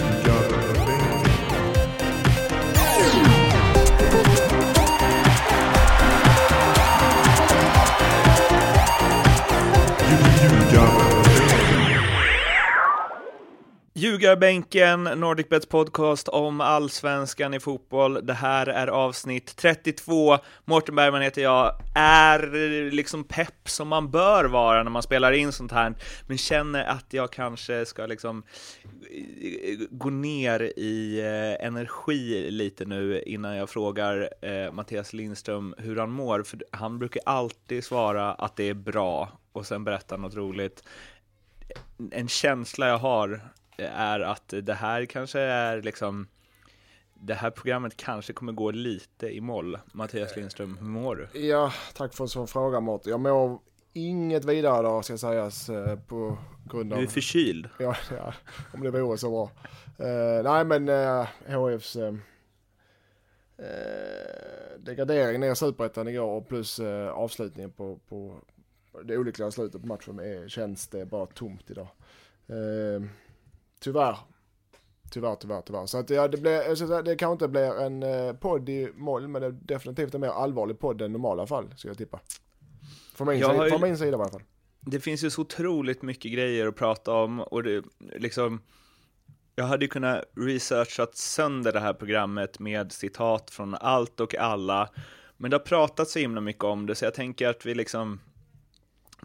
you. Ljugarbänken, NordicBets podcast om allsvenskan i fotboll. Det här är avsnitt 32. Mårten Bergman heter jag. Är liksom pepp som man bör vara när man spelar in sånt här, men känner att jag kanske ska liksom eh, gå ner i eh, energi lite nu innan jag frågar eh, Mattias Lindström hur han mår, för han brukar alltid svara att det är bra och sen berätta något roligt en känsla jag har är att det här kanske är liksom det här programmet kanske kommer gå lite i moll. Mattias Lindström, hur mår du? Ja, tack för en sån fråga Mårten. Jag mår inget vidare då ska sägas eh, på grund av... Du är förkyld. Ja, ja om det vore så bra. Uh, nej men uh, HFs uh, degradering ner superettan igår och plus uh, avslutningen på, på det olyckliga slutet på matchen är, känns det bara tomt idag. Uh, Tyvärr. Tyvärr, tyvärr, tyvärr. Så att ja, det, blir, det kanske inte blir en eh, podd i moll, men det är definitivt en mer allvarlig podd än normala fall, skulle jag tippa. Från min, sida, ju, från min sida i alla fall. Det finns ju så otroligt mycket grejer att prata om och det liksom jag hade ju kunnat researchat sönder det här programmet med citat från allt och alla, men det har pratats så himla mycket om det, så jag tänker att vi liksom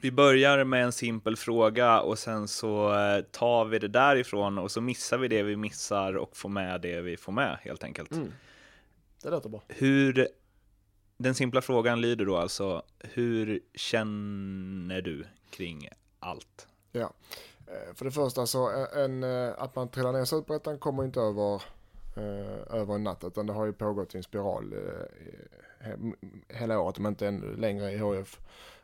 vi börjar med en simpel fråga och sen så eh, tar vi det därifrån och så missar vi det vi missar och får med det vi får med helt enkelt. Mm. Det låter bra. Hur, den simpla frågan lyder då alltså, hur känner du kring allt? Ja, eh, för det första så en, eh, att man trillar ner superettan kommer inte över, över en natt utan det har ju pågått i en spiral hela året om inte ännu längre i HF.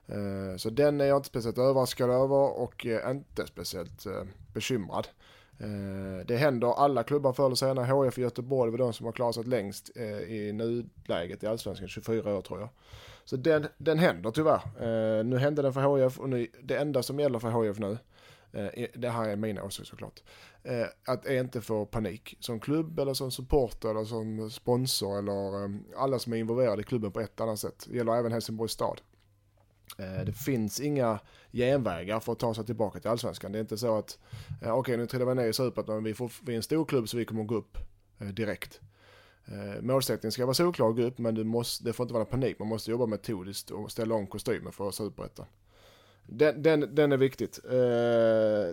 Eh, så den är jag inte speciellt överraskad över och eh, inte speciellt eh, bekymrad. Det händer alla klubbar förr eller senare. HF i Göteborg var de som har klarat sig längst i nuläget i Allsvenskan, 24 år tror jag. Så den, den händer tyvärr. Nu hände den för HF och nu, det enda som gäller för HF nu, det här är mina åsikter såklart, att är inte få panik som klubb eller som supporter eller som sponsor eller alla som är involverade i klubben på ett annat sätt. Det gäller även Helsingborgs stad. Eh, det finns inga genvägar för att ta sig tillbaka till allsvenskan. Det är inte så att, eh, okej okay, nu trillar vi ner i superettan, vi, får, vi är en stor klubb så vi kommer gå upp eh, direkt. Målsättningen ska vara solklar gå upp men du måste, det får inte vara panik, man måste jobba metodiskt och ställa om kostymen för superettan. Den, den, den är viktigt. Eh,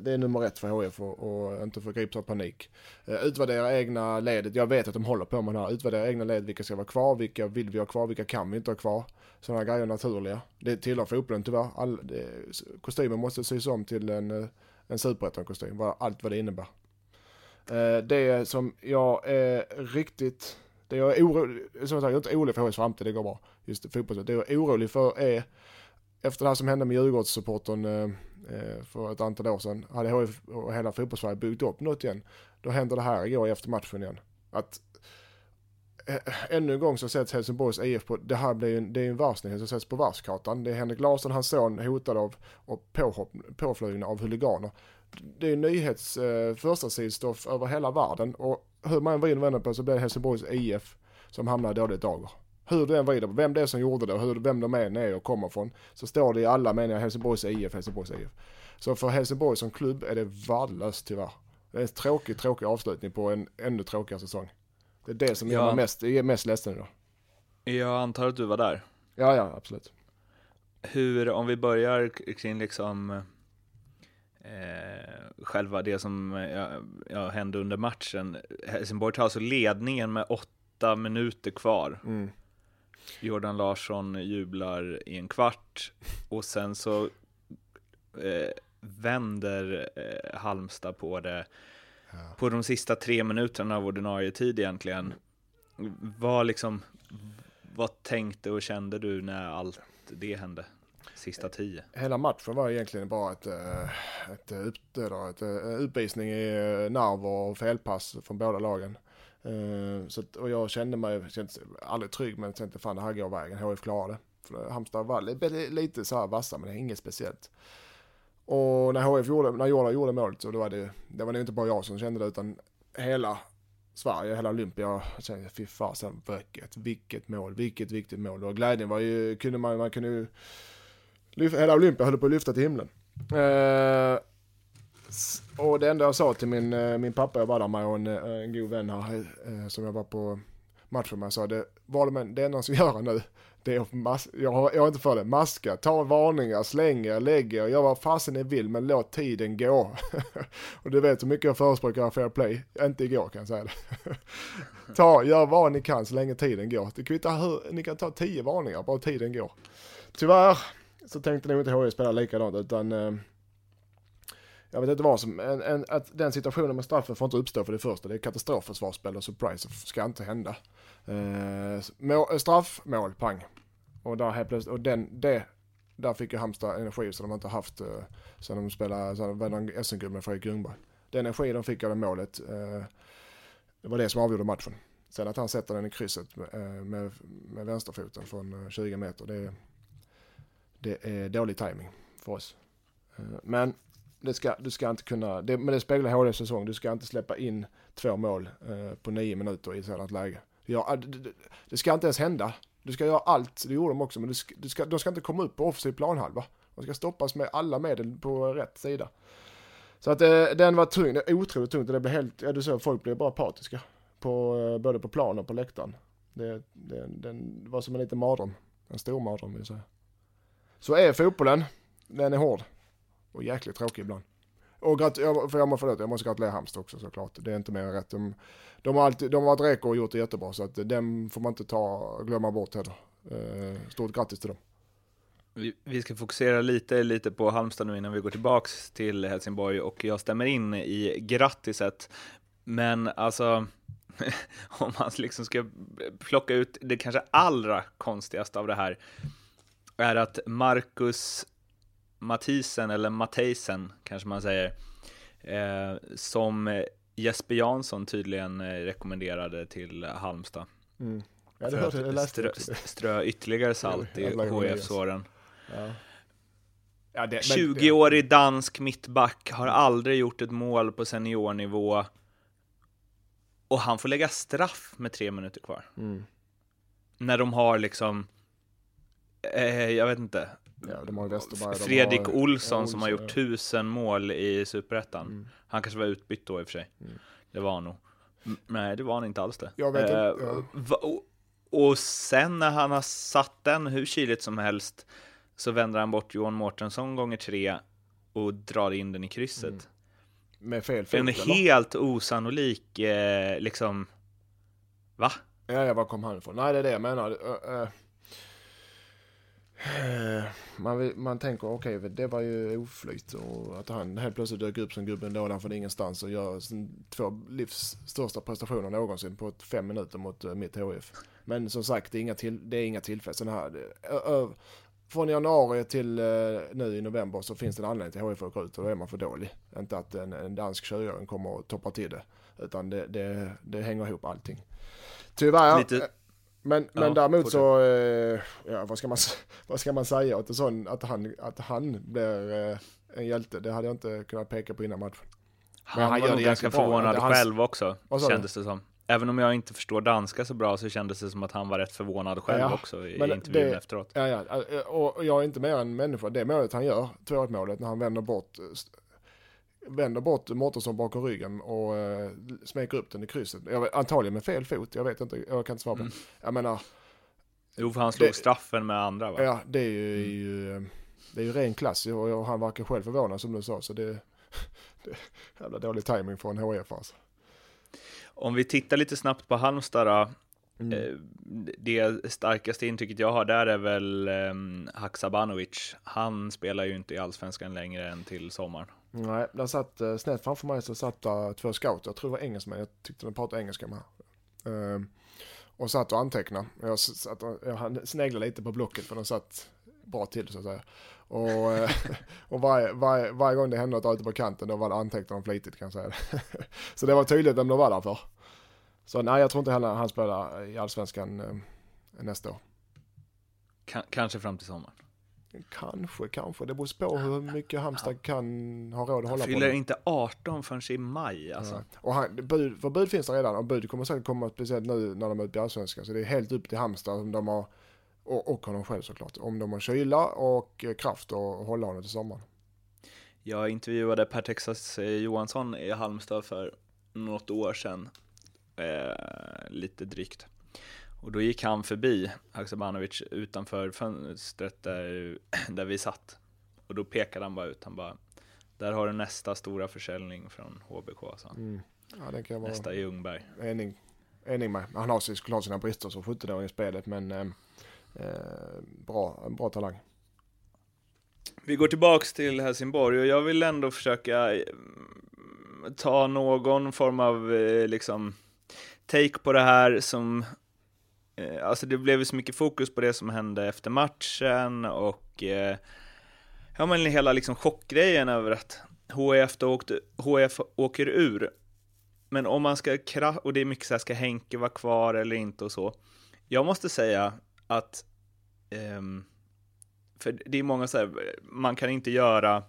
det är nummer ett för HF och, inte få gripas av panik. Eh, utvärdera egna ledet. Jag vet att de håller på med det här. Utvärdera egna led. Vilka ska vara kvar? Vilka vill vi ha kvar? Vilka kan vi inte ha kvar? sådana grejer naturliga. Det tillhör fotbollen tyvärr. All, det, kostymen måste sys om till en, eh, en superettan-kostym, allt vad det innebär. Det som jag är riktigt, det jag är orolig, som sagt, jag är inte orolig för HFs framtid, det går bra. Just fotbollen. Det jag är orolig för är, efter det här som hände med Djurgårdssupporten eh, eh, för ett antal år sedan, hade HIF och hela fotbollssverige byggt upp något igen. Då händer det här igår efter matchen igen. Att eh, ännu en gång så sätts Helsingborgs IF på, det här blir en, det är en varsning som sätts på varskartan. Det är Henrik Larsson, hans son, hotad av och påhopp, påflugna av huliganer. Det är nyhets eh, första sidstoff över hela världen och hur man vrider och vänder på så blir det Helsingborgs IF som hamnar i dåligt dager. Hur du än vrider på vem det är som gjorde det och hur, vem de är, är och kommer från så står det i alla meningar Helsingborgs IF, Helsingborgs IF. Så för Helsingborg som klubb är det värdelöst tyvärr. Det är en tråkig, tråkig avslutning på en ännu tråkigare säsong. Det är det som gör mig mest, är mest ledsen idag. Jag antar att du var där? Ja, ja, absolut. Hur, om vi börjar kring liksom eh, själva det som ja, ja, hände under matchen. Helsingborg tar alltså ledningen med åtta minuter kvar. Mm. Jordan Larsson jublar i en kvart och sen så eh, vänder eh, Halmstad på det på de sista tre minuterna av ordinarie tid egentligen. Vad liksom, vad tänkte och kände du när allt det hände? Sista tio. Hela matchen var egentligen bara ett, eh, ett, ett, ett, ett utvisning i eh, nerver och felpass från båda lagen. Eh, så att, och jag kände mig, kände aldrig trygg men tänkte fan det här går vägen, HIF klarar det. För Halmstad var lite så här vassa men det är inget speciellt. Och när HIF, gjorde, när Jordan gjorde målet så då var det, det var nog inte bara jag som kände det utan hela Sverige, hela Olympia. Jag kände fy fasen vilket, vilket mål, vilket viktigt mål. Och glädjen var ju, kunde man, man kunde ju, lyfta, hela Olympia höll på att lyfta till himlen. Eh, och det enda jag sa till min, eh, min pappa, jag var där med och en, en god vän här eh, som jag var på matchen med, jag sa det, Valmen, det enda som gör nu, det är mas- jag, har, jag har inte för det, maska, ta varningar, släng er, lägg er, gör vad fasen ni vill men låt tiden gå. och du vet hur mycket jag förespråkar fair play, inte igår kan jag säga det. ta, gör vad ni kan så länge tiden går. Det kvittar hur, ni kan ta tio varningar, bara tiden går. Tyvärr så tänkte nog inte HIF spela likadant utan eh, jag vet inte vad som, en, en, att den situationen med straffen får inte uppstå för det första. Det är katastrofförsvarsspel och surprise ska inte hända. Eh, mål, eh, straff, mål, pang. Och där helt plötsligt, och den, det, där fick ju Halmstad energi som de inte haft eh, sen de spelade, sen de vann SM-guld med Fredrik Ljungberg. Den energi de fick av det målet, eh, det var det som avgjorde matchen. Sen att han sätter den i krysset med, eh, med, med vänsterfoten från eh, 20 meter, det, det är dålig timing för oss. Men det ska, du ska inte kunna, det, men det speglar HDs säsong, du ska inte släppa in två mål eh, på nio minuter i ett sådant läge. Ja, ah, det, det, ska inte ens hända. Du ska göra allt, det gjorde de också, men du ska, du ska, de ska inte komma upp på offensiv planhalva. De ska stoppas med alla medel på rätt sida. Så att eh, den var tung, det otroligt tungt och det blev helt, ja du såg, folk blev bara apatiska. På, eh, både på plan och på läktaren. Det, det, den var som en liten mardröm. En stor mardröm vill jag säga. Så är fotbollen, den är hård. Och jäkligt tråkig ibland. Och grat för jag, förlåt, jag måste gratulera Halmstad också såklart. Det är inte mer än rätt. De, de, har alltid, de har varit reko och gjort det jättebra så att den får man inte ta, glömma bort heller. Eh, stort grattis till dem. Vi, vi ska fokusera lite, lite på Halmstad nu innan vi går tillbaks till Helsingborg och jag stämmer in i grattiset. Men alltså, om man liksom ska plocka ut det kanske allra konstigaste av det här, är att Marcus Mathisen, eller Matheisen kanske man säger, eh, som Jesper Jansson tydligen eh, rekommenderade till Halmstad. Mm. Ja, för hörde, att strö, strö ytterligare salt i HIF-såren. Ja. Ja, 20-årig dansk mittback, har aldrig gjort ett mål på seniornivå. Och han får lägga straff med tre minuter kvar. Mm. När de har liksom, eh, jag vet inte, Ja, de har Westerberg, Fredrik har, Olsson som har gjort tusen mål i Superettan. Mm. Han kanske var utbytt då i och för sig. Mm. Det var han nog. Nej, det var han inte alls det. Jag vet eh, inte. Ja. Och, och sen när han har satt den hur kyligt som helst så vänder han bort Johan Mårtensson gånger tre och drar in den i krysset. Mm. Med fel fot, En eller? helt osannolik, eh, liksom, va? Ja, ja, var kom han ifrån? Nej, det är det jag menar. Uh, uh Eh, man, man tänker okej, okay, det var ju oflyt och att han helt plötsligt dök upp som gubben lådan från ingenstans och gör två livs största prestationer någonsin på fem minuter mot uh, mitt HF. Men som sagt, det är inga, till, det är inga tillfällen. Här, uh, från januari till nu i november så finns det en anledning till HF att åka ut och då är man för dålig. Inte att en, en dansk 20 kommer och toppar till det. Utan det, det, det hänger ihop allting. Tyvärr. Lite men, ja, men däremot så, eh, ja, vad, ska man, vad ska man säga att, sån, att, han, att han blir eh, en hjälte, det hade jag inte kunnat peka på innan matchen. Men han, han var nog ganska förvånad hans... själv också, kändes det som. Även om jag inte förstår danska så bra så kändes det som att han var rätt förvånad själv ja, också i intervjun det, efteråt. Ja, ja, och jag är inte mer än människa. Det målet han gör, 2 målet, när han vänder bort vänder bort Mårtensson bakom ryggen och uh, smeker upp den i krysset. Jag, antagligen med fel fot, jag vet inte, jag kan inte svara på. Mm. Jag menar... Jo, för han slog det, straffen med andra va? Ja, det är ju, mm. ju det är ju ren klass och han verkar själv förvånad som du sa, så det, det är jävla dålig timing från HF alltså. Om vi tittar lite snabbt på Halmstad då. Mm. Eh, det starkaste intrycket jag har där är väl um, Haksabanovic. Han spelar ju inte i allsvenskan längre än till sommaren. Nej, där satt uh, snett framför mig så satt uh, två scouter, jag tror det var engelsmän, jag tyckte de pratade engelska med. Uh, och satt och antecknade. Jag, satt och, jag sneglade lite på blocket för de satt bra till så att säga. Och, eh, och varje, varje, varje gång det hände något ute på kanten då var det antecknade de flitigt kan jag säga. så det var tydligt vem de var där för. Så nej, jag tror inte heller han spelar i allsvenskan eh, nästa år. K kanske fram till sommaren. Kanske, kanske. Det beror på hur mycket Halmstad kan ha råd att hålla på. fyller inte 18 förrän i maj alltså. Ja. Och han, bud, för bud finns det redan och bud kommer säkert komma speciellt nu när de är ute i Allsvenskan. Så det är helt upp till Halmstad om de har, och, och honom själv såklart, om de har kyla och kraft att hålla honom till sommaren. Jag intervjuade Per Texas eh, Johansson i Halmstad för något år sedan, eh, lite drygt. Och då gick han förbi Haksabanovic utanför fönstret där, där vi satt. Och då pekade han bara ut, han bara, där har du nästa stora försäljning från HBK, sa mm. ja, det kan vara Nästa i Ljungberg. Enig, enig med. Han har såklart sina brister som 17-åring i spelet, men eh, eh, bra, bra talang. Vi går tillbaks till Helsingborg och jag vill ändå försöka eh, ta någon form av eh, liksom take på det här som Eh, alltså det blev så mycket fokus på det som hände efter matchen och eh, ja men hela liksom chockgrejen över att HF då åkte, HF åker ur. Men om man ska, och det är mycket så här, ska Henke vara kvar eller inte och så. Jag måste säga att, eh, för det är många så här, man kan inte göra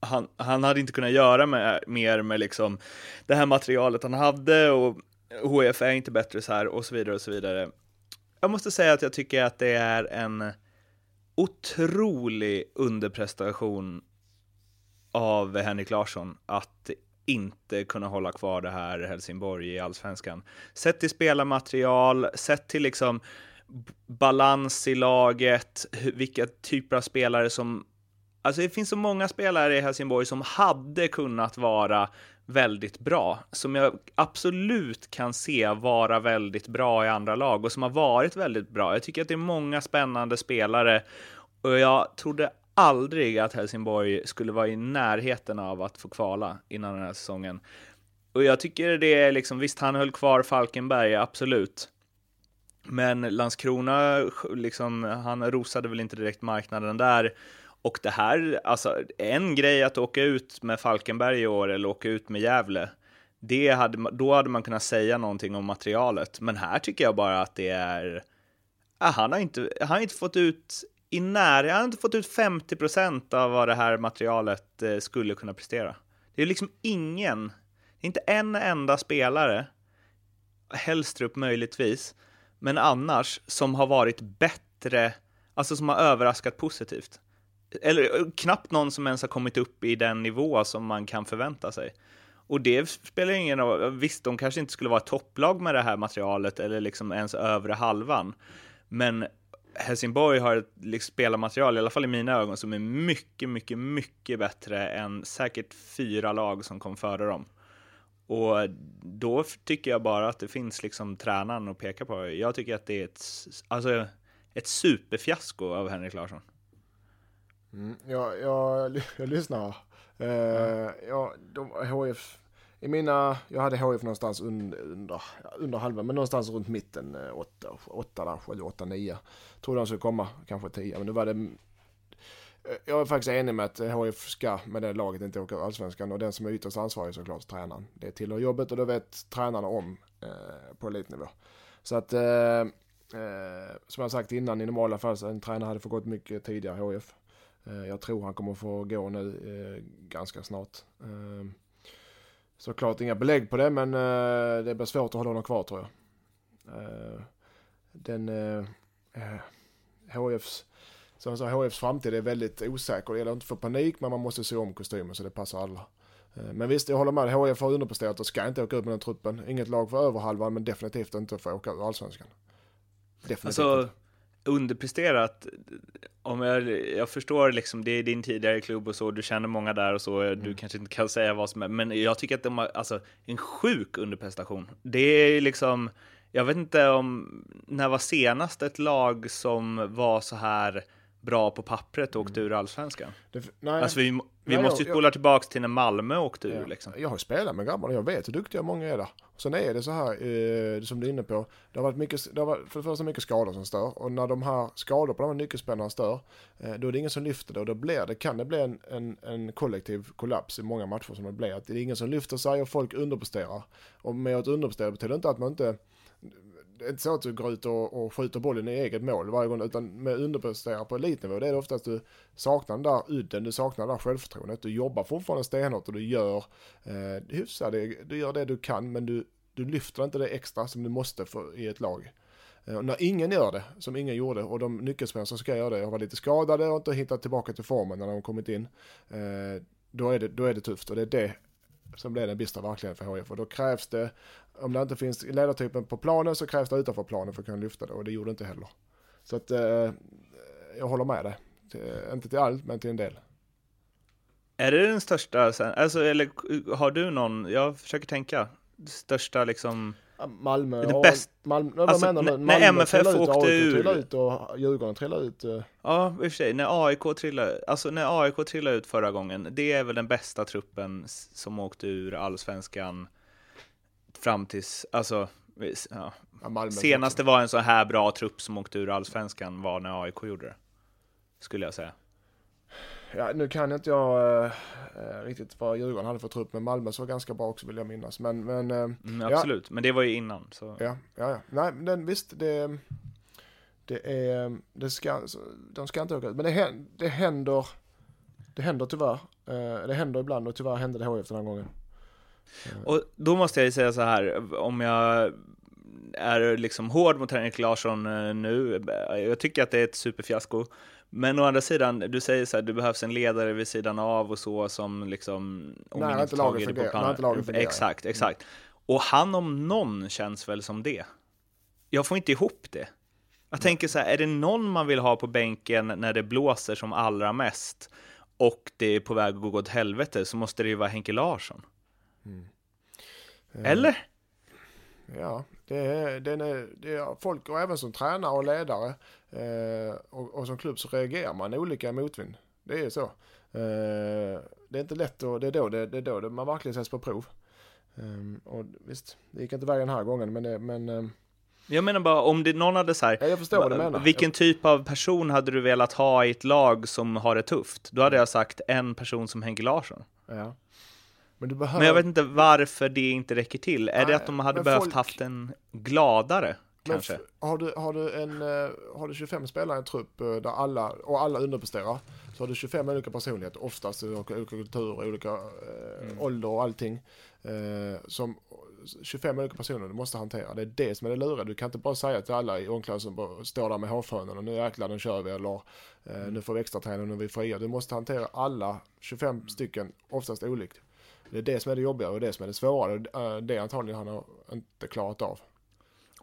han, han hade inte kunnat göra med, mer med liksom det här materialet han hade och HF är inte bättre så här och så vidare och så vidare. Jag måste säga att jag tycker att det är en otrolig underprestation av Henrik Larsson att inte kunna hålla kvar det här Helsingborg i allsvenskan. Sett till spelarmaterial, sett till liksom balans i laget, vilka typer av spelare som... Alltså det finns så många spelare i Helsingborg som hade kunnat vara väldigt bra, som jag absolut kan se vara väldigt bra i andra lag och som har varit väldigt bra. Jag tycker att det är många spännande spelare och jag trodde aldrig att Helsingborg skulle vara i närheten av att få kvala innan den här säsongen. Och jag tycker det är liksom, visst han höll kvar Falkenberg, absolut. Men Landskrona, liksom, han rosade väl inte direkt marknaden där. Och det här, alltså en grej att åka ut med Falkenberg i år eller åka ut med Gävle, det hade, då hade man kunnat säga någonting om materialet. Men här tycker jag bara att det är, ah, han har inte, han har inte fått ut i när, han har inte fått ut 50 procent av vad det här materialet eh, skulle kunna prestera. Det är liksom ingen, inte en enda spelare, Hellstrup möjligtvis, men annars som har varit bättre, alltså som har överraskat positivt eller eh, knappt någon som ens har kommit upp i den nivå som man kan förvänta sig. Och det spelar ingen roll, visst de kanske inte skulle vara topplag med det här materialet eller liksom ens övre halvan. Men Helsingborg har ett liksom spelarmaterial, i alla fall i mina ögon, som är mycket, mycket, mycket bättre än säkert fyra lag som kom före dem. Och då tycker jag bara att det finns liksom tränaren att peka på. Jag tycker att det är ett, alltså, ett superfiasko av Henrik Larsson. Mm, jag, jag, jag lyssnar. Uh, ja. ja, de, HF, i mina, jag hade HF någonstans under, under, under halva, men någonstans runt mitten, eh, 8, 8 där, 7, 8, 9. Trodde de skulle komma kanske 10, men nu var det eh, jag är faktiskt enig med att HF ska med det laget inte åka allsvenskan och den som är ytterst ansvarig är såklart tränaren. Det tillhör jobbet och det vet tränarna om eh, på elitnivå. Så att, eh, eh, som jag sagt innan, i normala fall så en tränare hade fått gått mycket tidigare HF. Eh, jag tror han kommer få gå nu eh, ganska snart. Eh, såklart inga belägg på det men det blir svårt att hålla honom kvar tror jag. Den HFs som jag sa, HFs framtid är väldigt osäker. Det gäller inte för panik men man måste se om kostymen så det passar alla. Men visst, jag håller med. HF har underpresterat och ska inte åka ut med den truppen. Inget lag för över halvan men definitivt inte för att åka ur allsvenskan. Definitivt alltså, inte underpresterat. Om jag, jag förstår liksom, det är din tidigare klubb och så, du känner många där och så, mm. du kanske inte kan säga vad som är, men jag tycker att de har, alltså, en sjuk underprestation. Det är liksom, jag vet inte om, när var senast ett lag som var så här bra på pappret och åkte mm. ur allsvenskan. Det, nej, alltså vi, vi nej, måste ju spola jag, tillbaka till när Malmö åkte ur. Liksom. Jag har spelat med grabbarna, jag vet hur duktiga många är där. Sen är det så här, eh, som du är inne på, det har varit mycket, det har varit för det första mycket skador som stör. Och när de här skador på de här nyckelspelarna stör, eh, då är det ingen som lyfter det. Och då blir det, kan det bli en, en, en kollektiv kollaps i många matcher som det blir. Att det är ingen som lyfter sig och folk underpresterar. Och med att underprestera betyder inte att man inte det är inte så att du går ut och, och skjuter bollen i eget mål varje gång, utan med underpresterar på elitnivå, det är oftast du saknar den där udden, du saknar det där självförtroendet, du jobbar fortfarande stenhårt och du gör eh, hyfsade, du gör det du kan, men du, du lyfter inte det extra som du måste för, i ett lag. Eh, när ingen gör det, som ingen gjorde, och de nyckelspelare som ska göra det, har varit lite skadade och inte hittat tillbaka till formen när de kommit in, eh, då, är det, då är det tufft och det är det som blir den bistra verkligheten för HIF. Och då krävs det, om det inte finns ledartypen på planen så krävs det utanför planen för att kunna lyfta det och det gjorde det inte heller. Så att eh, jag håller med dig. Eh, inte till allt, men till en del. Är det den största, alltså, eller har du någon, jag försöker tänka, största liksom Malmö, det bäst, Malmö, alltså, menar, Malmö när MFF ut, åkte ur. ut och Djurgården trillade ut. Eh. Ja, i och för sig, när AIK trillade, alltså när AIK trillade ut förra gången, det är väl den bästa truppen som åkte ur allsvenskan fram tills, alltså, ja. Ja, Senaste var en så här bra trupp som åkte ur allsvenskan var när AIK gjorde det. Skulle jag säga ja, nu kan inte jag äh, riktigt vad Djurgården hade för trupp, men Malmö såg ganska bra också vill jag minnas. Men, men, äh, mm, absolut, ja. men det var ju innan. Så. Ja, ja, ja. Nej, men visst, det, det är, det ska, de ska inte åka ut, men det, det händer, det händer tyvärr. Äh, det händer ibland och tyvärr hände det HIF den här gången. Och då måste jag ju säga så här, om jag är liksom hård mot Henrik Larsson nu, jag tycker att det är ett superfiasko. Men å andra sidan, du säger så här, det behövs en ledare vid sidan av och så som liksom... Om Nej, inte laget fungerar. Exakt, exakt. Och han om någon känns väl som det. Jag får inte ihop det. Jag tänker så här, är det någon man vill ha på bänken när det blåser som allra mest och det är på väg att gå åt helvete så måste det ju vara Henke Larsson. Mm. Eller? Ja, det är, det, är, det är folk och även som tränare och ledare eh, och, och, som klubb så reagerar man olika motvind. Det är så. Eh, det är inte lätt och det är då, det, det är då det man verkligen sätts på prov. Eh, och visst, det gick inte vägen den här gången men, det, men eh, jag menar bara om det, någon hade så här, ja, jag förstår vad du menar. vilken typ av person hade du velat ha i ett lag som har det tufft? Då hade jag sagt en person som Henke Larsson. Ja. Men, behöver... men jag vet inte varför det inte räcker till. Nej, är det att de hade behövt folk... haft en gladare? Kanske. har, du, har, du en, uh, har du 25 spelare i en trupp uh, där alla, och alla underpresterar, så har du 25 olika personligheter, oftast olika, olika kulturer, olika uh, mm. ålder och allting. som 25 olika personer du måste hantera. Det är det som är det luriga. Du kan inte bara säga till alla i omklädningsrummet, står där med hårfönen och nu jäklar nu kör vi eller mm. nu får vi extra träning och nu är vi fria. Du måste hantera alla 25 stycken, oftast olikt. Det är det som är det jobbiga och det som är det svåra. Det är antagligen han har inte klarat av.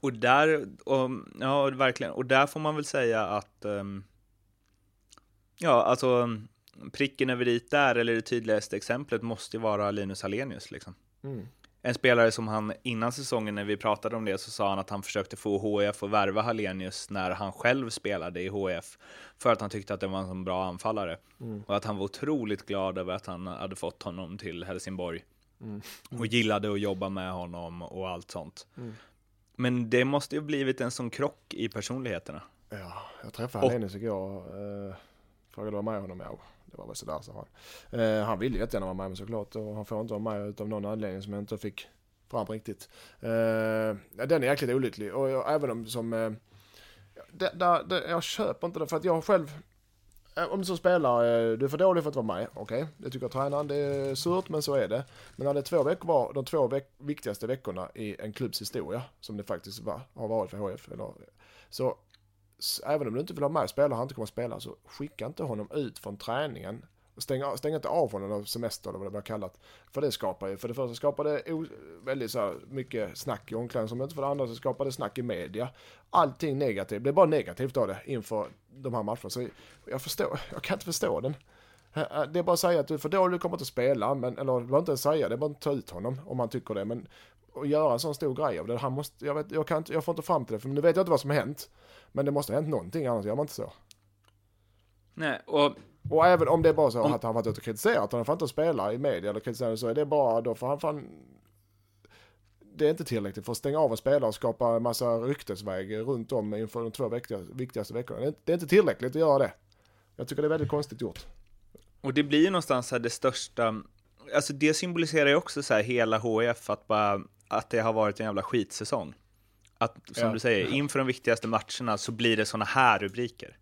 Och där, och, ja verkligen, och där får man väl säga att, um, ja alltså pricken över i där, eller det tydligaste exemplet måste ju vara Linus Hallenius liksom. Mm en spelare som han innan säsongen när vi pratade om det så sa han att han försökte få HF att värva Hallenius när han själv spelade i HF för att han tyckte att det var en så bra anfallare mm. och att han var otroligt glad över att han hade fått honom till Helsingborg mm. och gillade att jobba med honom och allt sånt. Mm. Men det måste ju blivit en sån krock i personligheterna. Ja, jag träffade Hallenius igår. Eh, frågade vad med honom är. Det var väl sådär sa han. Eh, han ville jättegärna vara med mig såklart och han får inte vara med av någon anledning som jag inte fick fram riktigt. Eh, den är jäkligt olycklig och jag, även om som... Eh, det, där, det, jag köper inte det för att jag själv... Eh, om du som spelare, eh, du är för dålig för att vara med, okej, okay, det tycker tränaren, det är surt men så är det. Men när det två veckor var de två veck viktigaste veckorna i en klubbs historia, som det faktiskt var, har varit för HF, eller, så även om du inte vill ha med spelare, han inte kommer att spela, så skicka inte honom ut från träningen. Stäng, stäng inte av honom av semester eller vad det var kallat. För det skapar ju, för det första skapar det o, väldigt så här, mycket snack i omklädningsrummet, för det andra så skapar det snack i media. Allting negativt, det blir bara negativt av det inför de här matcherna. Så jag förstår, jag kan inte förstå den. Det är bara att säga att du är för dålig, du kommer inte att spela, men, eller du behöver inte ens säga, det är bara att ta ut honom om han tycker det. Men att göra en sån stor grej av det, han måste, jag, vet, jag, kan inte, jag får inte fram till det, för nu vet jag inte vad som har hänt. Men det måste ha hänt någonting, annars gör man inte så. Nej, och... Och även om det är bara så om... att han varit ute och kritiserat honom för att inte spela i media eller kritiserat så är det bara, då får han fan... Det är inte tillräckligt för att stänga av en spelare och skapa en massa ryktesväg runt om inför de två viktigaste, viktigaste veckorna. Det är inte tillräckligt att göra det. Jag tycker det är väldigt konstigt gjort. Och det blir ju någonstans här det största, alltså det symboliserar ju också så här hela HF att bara, att det har varit en jävla skitsäsong att, som Ja. du säger, inför de viktigaste matcherna så blir det såna här rubriker.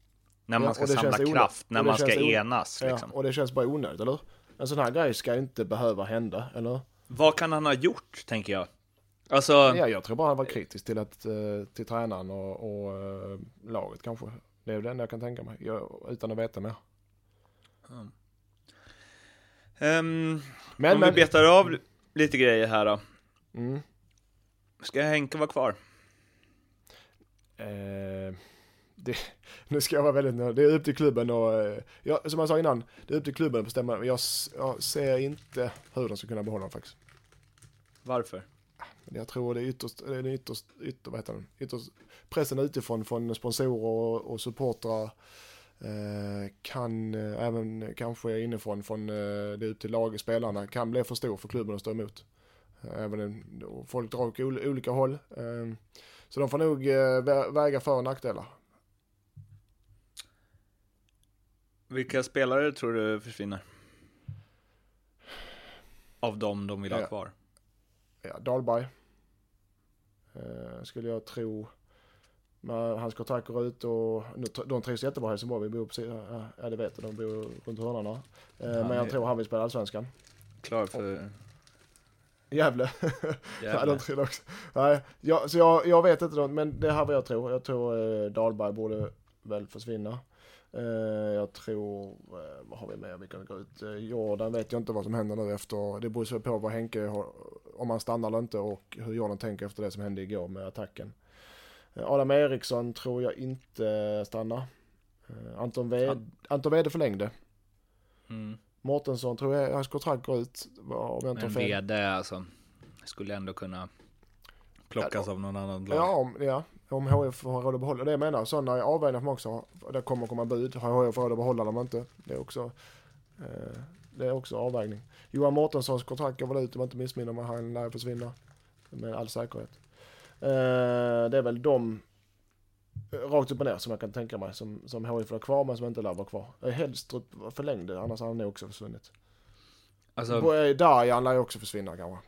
När man Ja, ska samla kraft, när man ska enas. Ja, Liksom. och det känns bara onödigt, eller En sån här grej ska inte behöva hända, eller? Vad kan han ha gjort, tänker jag? Alltså, Ja, jag tror bara han var kritisk till, att, eh, till tränaren och, och eh, laget kanske. Det är det enda jag kan tänka mig, jag, utan att veta mer. ehm, Men, om men, vi betar av lite grejer här då. mm, Ska Henke vara kvar? eh, det, nu ska jag vara väldigt nöjd. Det är upp till klubben och, eh, ja, som jag sa innan, det är upp till klubben att bestämma. Jag, jag ser inte hur de ska kunna behålla honom faktiskt. Varför? Jag tror det är ytterst, det är ytterst, ytter, vad heter det? ytterst pressen utifrån från sponsorer och, och supportrar eh, kan eh, även kanske inifrån från eh, det ut till lag spelarna kan bli för stor för klubben att stå emot. Eh, Även folk drar åt ol- olika håll. Så de får nog vä- väga för och nackdelar. Vilka spelare tror du försvinner? Av dem de vill ha Ja. kvar? Ja, Dahlberg. Eh, skulle jag tro. Men hans kontrakt går ut och nu, de trivs jättebra i Helsingborg. Vi bor precis, ja, det vet jag, de bor runt hörnan. Eh, men jag tror han vill spela Allsvenskan. Klar för Gävle. ja, Gävle? de tror det också. Nej, jag, så jag, jag vet inte, men det här vad jag tror. Jag tror eh, Dahlberg borde väl försvinna. Eh, jag tror, eh, vad har vi mer vi kan gå ut? Eh, Jordan vet jag inte vad som händer nu efter, det beror på vad Henke har, om han stannar eller inte och hur Jordan tänker efter det som hände igår med attacken. Adam Eriksson tror jag inte stannar. Anton Wede, Anton Wede förlängde. Mm. Mårtensson tror jag, hans kontrakt går ut, om Men. VD alltså, skulle ändå kunna plockas av någon annan lag. Ja, ja, om HF har råd att behålla. Det jag menar, sådana avvägningar får man också ha. Det kommer komma bud. Har HF råd att behålla dem inte? Det är också, eh, det är också avvägning. Johan Mårtenssons kontrakt går väl ut, om jag inte missminner mig. Han lär försvinna. Med all säkerhet. Eh, det är väl de eh, rakt upp och ner som jag kan tänka mig som, som HF har kvar men som inte lär vara kvar. Eh, Hellstrup förlängde, annars har han nog också försvunnit. Alltså, Alltså, Darjan lär ju också försvinna kanske.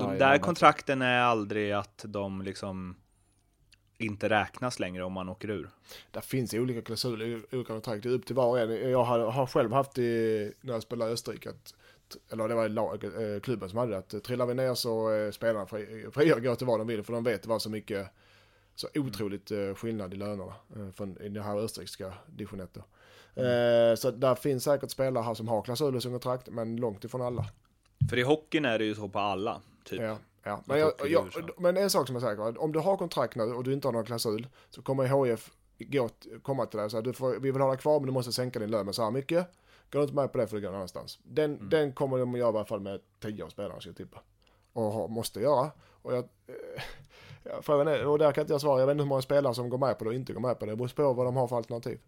De där kontrakten är aldrig att de liksom inte räknas längre om man åker ur. Det finns olika klausuler, olika kontrakt. Det är upp till var och en. Jag har, har själv haft det när jag spelade i Österrike. Att, eller det var lag, eh, klubben som hade det. Att eh, trillar vi ner så är spelarna fri- fria att gå till vad de vill. För de vet det var så mycket, så otroligt eh, skillnad i lönerna. Eh, från, I det här österrikiska division 1 då. Eh, så där finns säkert spelare här som har klausuler som kontrakt. Men långt ifrån alla. För i hockeyn är det ju så på alla, typ. Ja, ja. Men, jag, jag, men en sak som är säker, om du har kontrakt nu och du inte har någon klausul så kommer HF gå, komma till dig och säga du får, vi vill ha dig kvar men du måste sänka din lön med så här mycket. Går du inte med på det får du gå någon annanstans. Den, Mm. den kommer de att göra i alla fall med 10 av spelarna ska jag tippa. Och måste göra. Och, jag, ja, frågan är, och där kan inte jag svara, jag vet inte hur många spelare som går med på det och inte går med på det. Det beror på vad de har för alternativ.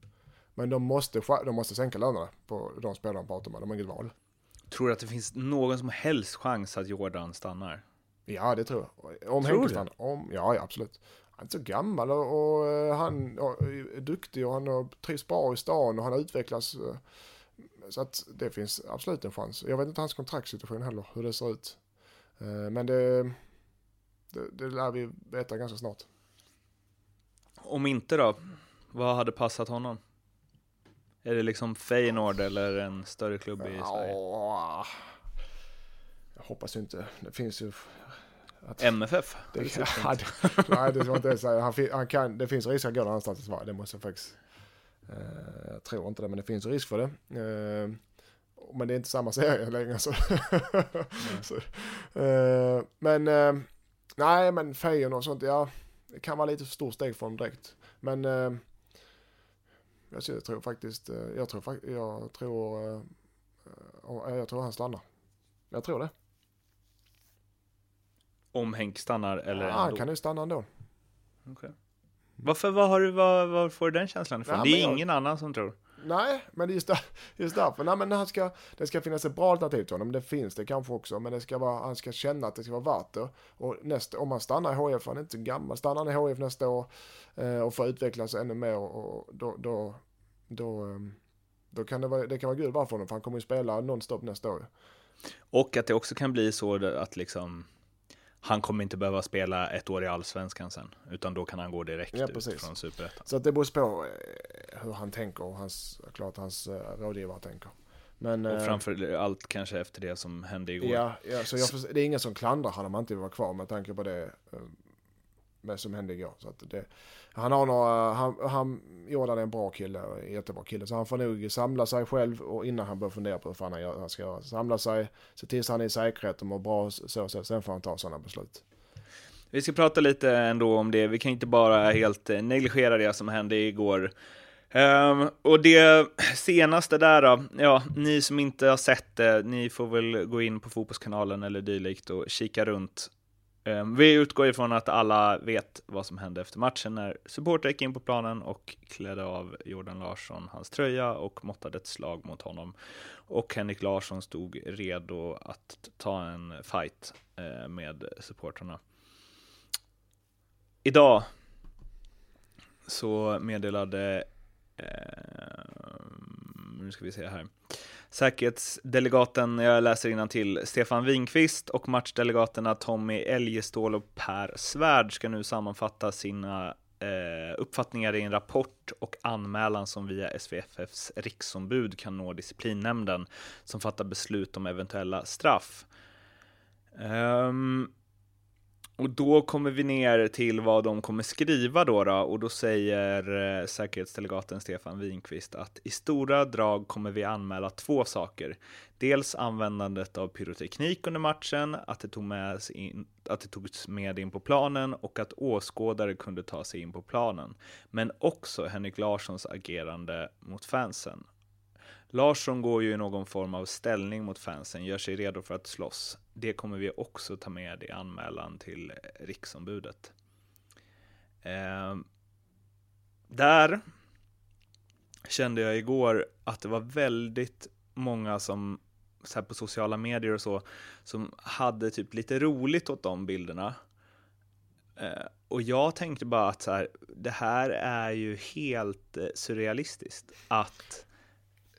Men de måste, de måste sänka lönerna på de spelarna de pratar med, de har inget val. Tror du att det finns någon som helst chans att Jordan stannar? Ja, det tror jag. Om Tror Henke du? Om, ja, ja, absolut. Han är så gammal och, och eh, han och, är duktig och han har trivs bra i stan och han har utvecklats. eh, Så att det finns absolut en chans. Jag vet inte hans kontraktssituation heller, hur det ser ut. Eh, Men det, det, det lär vi veta ganska snart. Om inte då? Vad hade passat honom? Är det liksom Feyenoord eller en större klubb i Sverige? Ja, jag hoppas inte. Det finns ju... Att, MFF? det, Det ja, det, nej, det inte säga. Han, han kan, det finns risk att gå någon annanstans i Sverige. Det måste jag faktiskt... Eh, jag tror inte det, men det finns risk för det. Eh, men det är inte samma serie längre. Så, så, eh, men eh, nej, men Feyenoord och sånt, ja. Det kan vara lite för stort steg för dem direkt. Men eh, jag, ser- jag tror faktiskt, eh, jag tror, jag tror, eh, eh, jag tror han stannar. Jag tror det. Om Henk stannar eller ja, han kan ju stanna ändå. Okej. Varför, vad har du, vad, var får du den känslan ifrån? Ja, det är jag- ingen annan som tror. Nej, men just, där, just därför. Nej, men han ska, det ska finnas ett bra alternativ till honom. Det finns det kanske också. Men det ska vara, han ska känna att det ska vara värt det. Och nästa, om han stannar i HF, han är inte gammal. Stannar han i HF nästa år eh, och får utvecklas ännu mer. Och, då, då, då, ehm, då kan det vara, det kan vara guld värt för honom. För han kommer ju spela nonstop nästa år. Och att det också kan bli så att liksom han kommer inte behöva spela ett år i allsvenskan sen, utan då kan han gå direkt Ja, ut från superettan. Så att det beror på eh, hur han tänker och hans, klart hans eh, rådgivare tänker. Men, Och eh, framför allt kanske efter det som hände igår. Ja, ja så jag, det är ingen som klandrar han om han inte vill vara kvar med tanke på det med som hände igår. Så att det, han har några, han, han, Jordan är en bra kille, jättebra kille. Så han får nog samla sig själv och innan han börjar fundera på hur fan han, gör, han ska göra. Samla sig, se till så han är i säkerhet och mår bra så, så sen får han ta sådana beslut. Vi ska prata lite ändå om det. Vi kan inte bara helt eh, negligera det som hände igår. Um, och det senaste där då, ja, ni som inte har sett det, ni får väl gå in på Fotbollskanalen eller dylikt och kika runt. Ehm, vi utgår ifrån att alla vet vad som hände efter matchen när supportrar gick in på planen och klädde av Jordan Larsson hans tröja och måttade ett slag mot honom. Och Henrik Larsson stod redo att ta en fight eh, med supportrarna. Idag så meddelade, ehm, nu ska vi se här, säkerhetsdelegaten, jag läser till Stefan Winqvist och matchdelegaterna Tommy Eljestål och Per Svärd ska nu sammanfatta sina eh, uppfattningar i en rapport och anmälan som via SVFFs riksombud kan nå disciplinnämnden som fattar beslut om eventuella straff. Um, och då kommer vi ner till vad de kommer skriva då, då och då säger eh, säkerhetsdelegaten Stefan Winqvist att i stora drag kommer vi anmäla två saker. Dels användandet av pyroteknik under matchen, att det, tog med in, att det togs med in på planen och att åskådare kunde ta sig in på planen. Men också Henrik Larssons agerande mot fansen. Larsson går ju i någon form av ställning mot fansen, gör sig redo för att slåss. Det kommer vi också ta med i anmälan till Riksombudet. Eh, där kände jag igår att det var väldigt många som så här på sociala medier och så som hade typ lite roligt åt de bilderna. Eh, och jag tänkte bara att så här, det här är ju helt eh, surrealistiskt att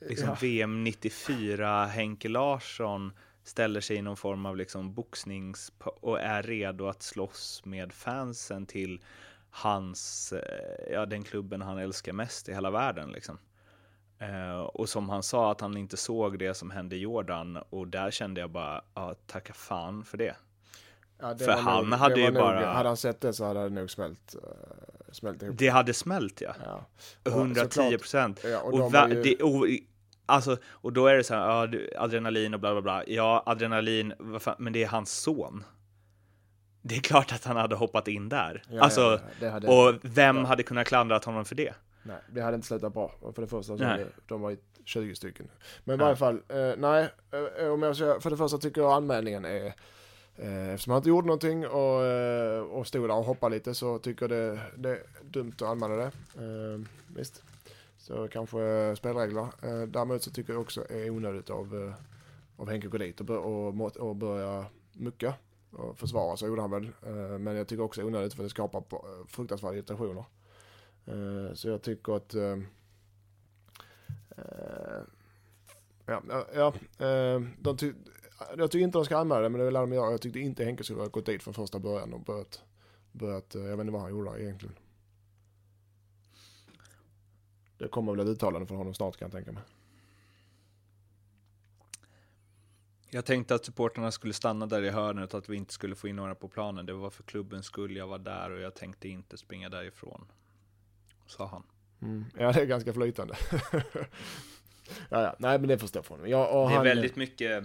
liksom Ja. VM 94 Henke Larsson ställer sig i någon form av liksom boxnings och är redo att slåss med fansen till hans, eh, ja den klubben han älskar mest i hela världen liksom. Eh, och som han sa att han inte såg det som hände i Jordan och där kände jag bara, ja tacka fan för det. Ja, det För han nog, hade ju nog, bara- Hade han sett det så hade det nog smält, uh, smält ihop. Det hade smält ja. Ja. Och 110 såklart- procent. Ja, och Och, ju- och, alltså, och då är det så här, ja, du- adrenalin och bla bla bla. Ja, adrenalin, fan, men det är hans son. Det är klart att han hade hoppat in där. Ja, alltså, ja, det hade, och vem ja. hade kunnat klandra honom för det? Nej, det hade inte slutat bra. För det första så hade, de var ju 20 stycken. Men i varje fall, eh, nej. Eh, om jag ska, för det första tycker jag anmälningen är, eh, eftersom han inte gjorde någonting och, eh, och stod där och hoppade lite så tycker jag det, det är dumt att anmäla det. Eh, visst. Så kanske spelregler. Eh, däremot så tycker jag också det är onödigt av, eh, av Henke att gå dit och, bör, och, och börja mucka och försvara sig gjorde han väl. Eh, men jag tycker också det är onödigt för det skapar fruktansvärda irritationer. Så jag tycker att... Ja, ja, de ty- jag tycker inte de ska anmäla det, men det lär de göra. Jag tyckte inte Henke skulle ha gått dit från första början och börjat, börjat jag vet inte vad han gjorde egentligen. Det kommer väl ett uttalande från honom snart kan jag tänka mig. Jag tänkte att supporterna skulle stanna där i hörnet och att vi inte skulle få in några på planen. Det var för klubbens skull jag var där och jag tänkte inte springa därifrån. Sa han. Mm. Ja, det är ganska flytande. ja, ja, nej men det förstår jag. Ja, Det är han, väldigt mycket...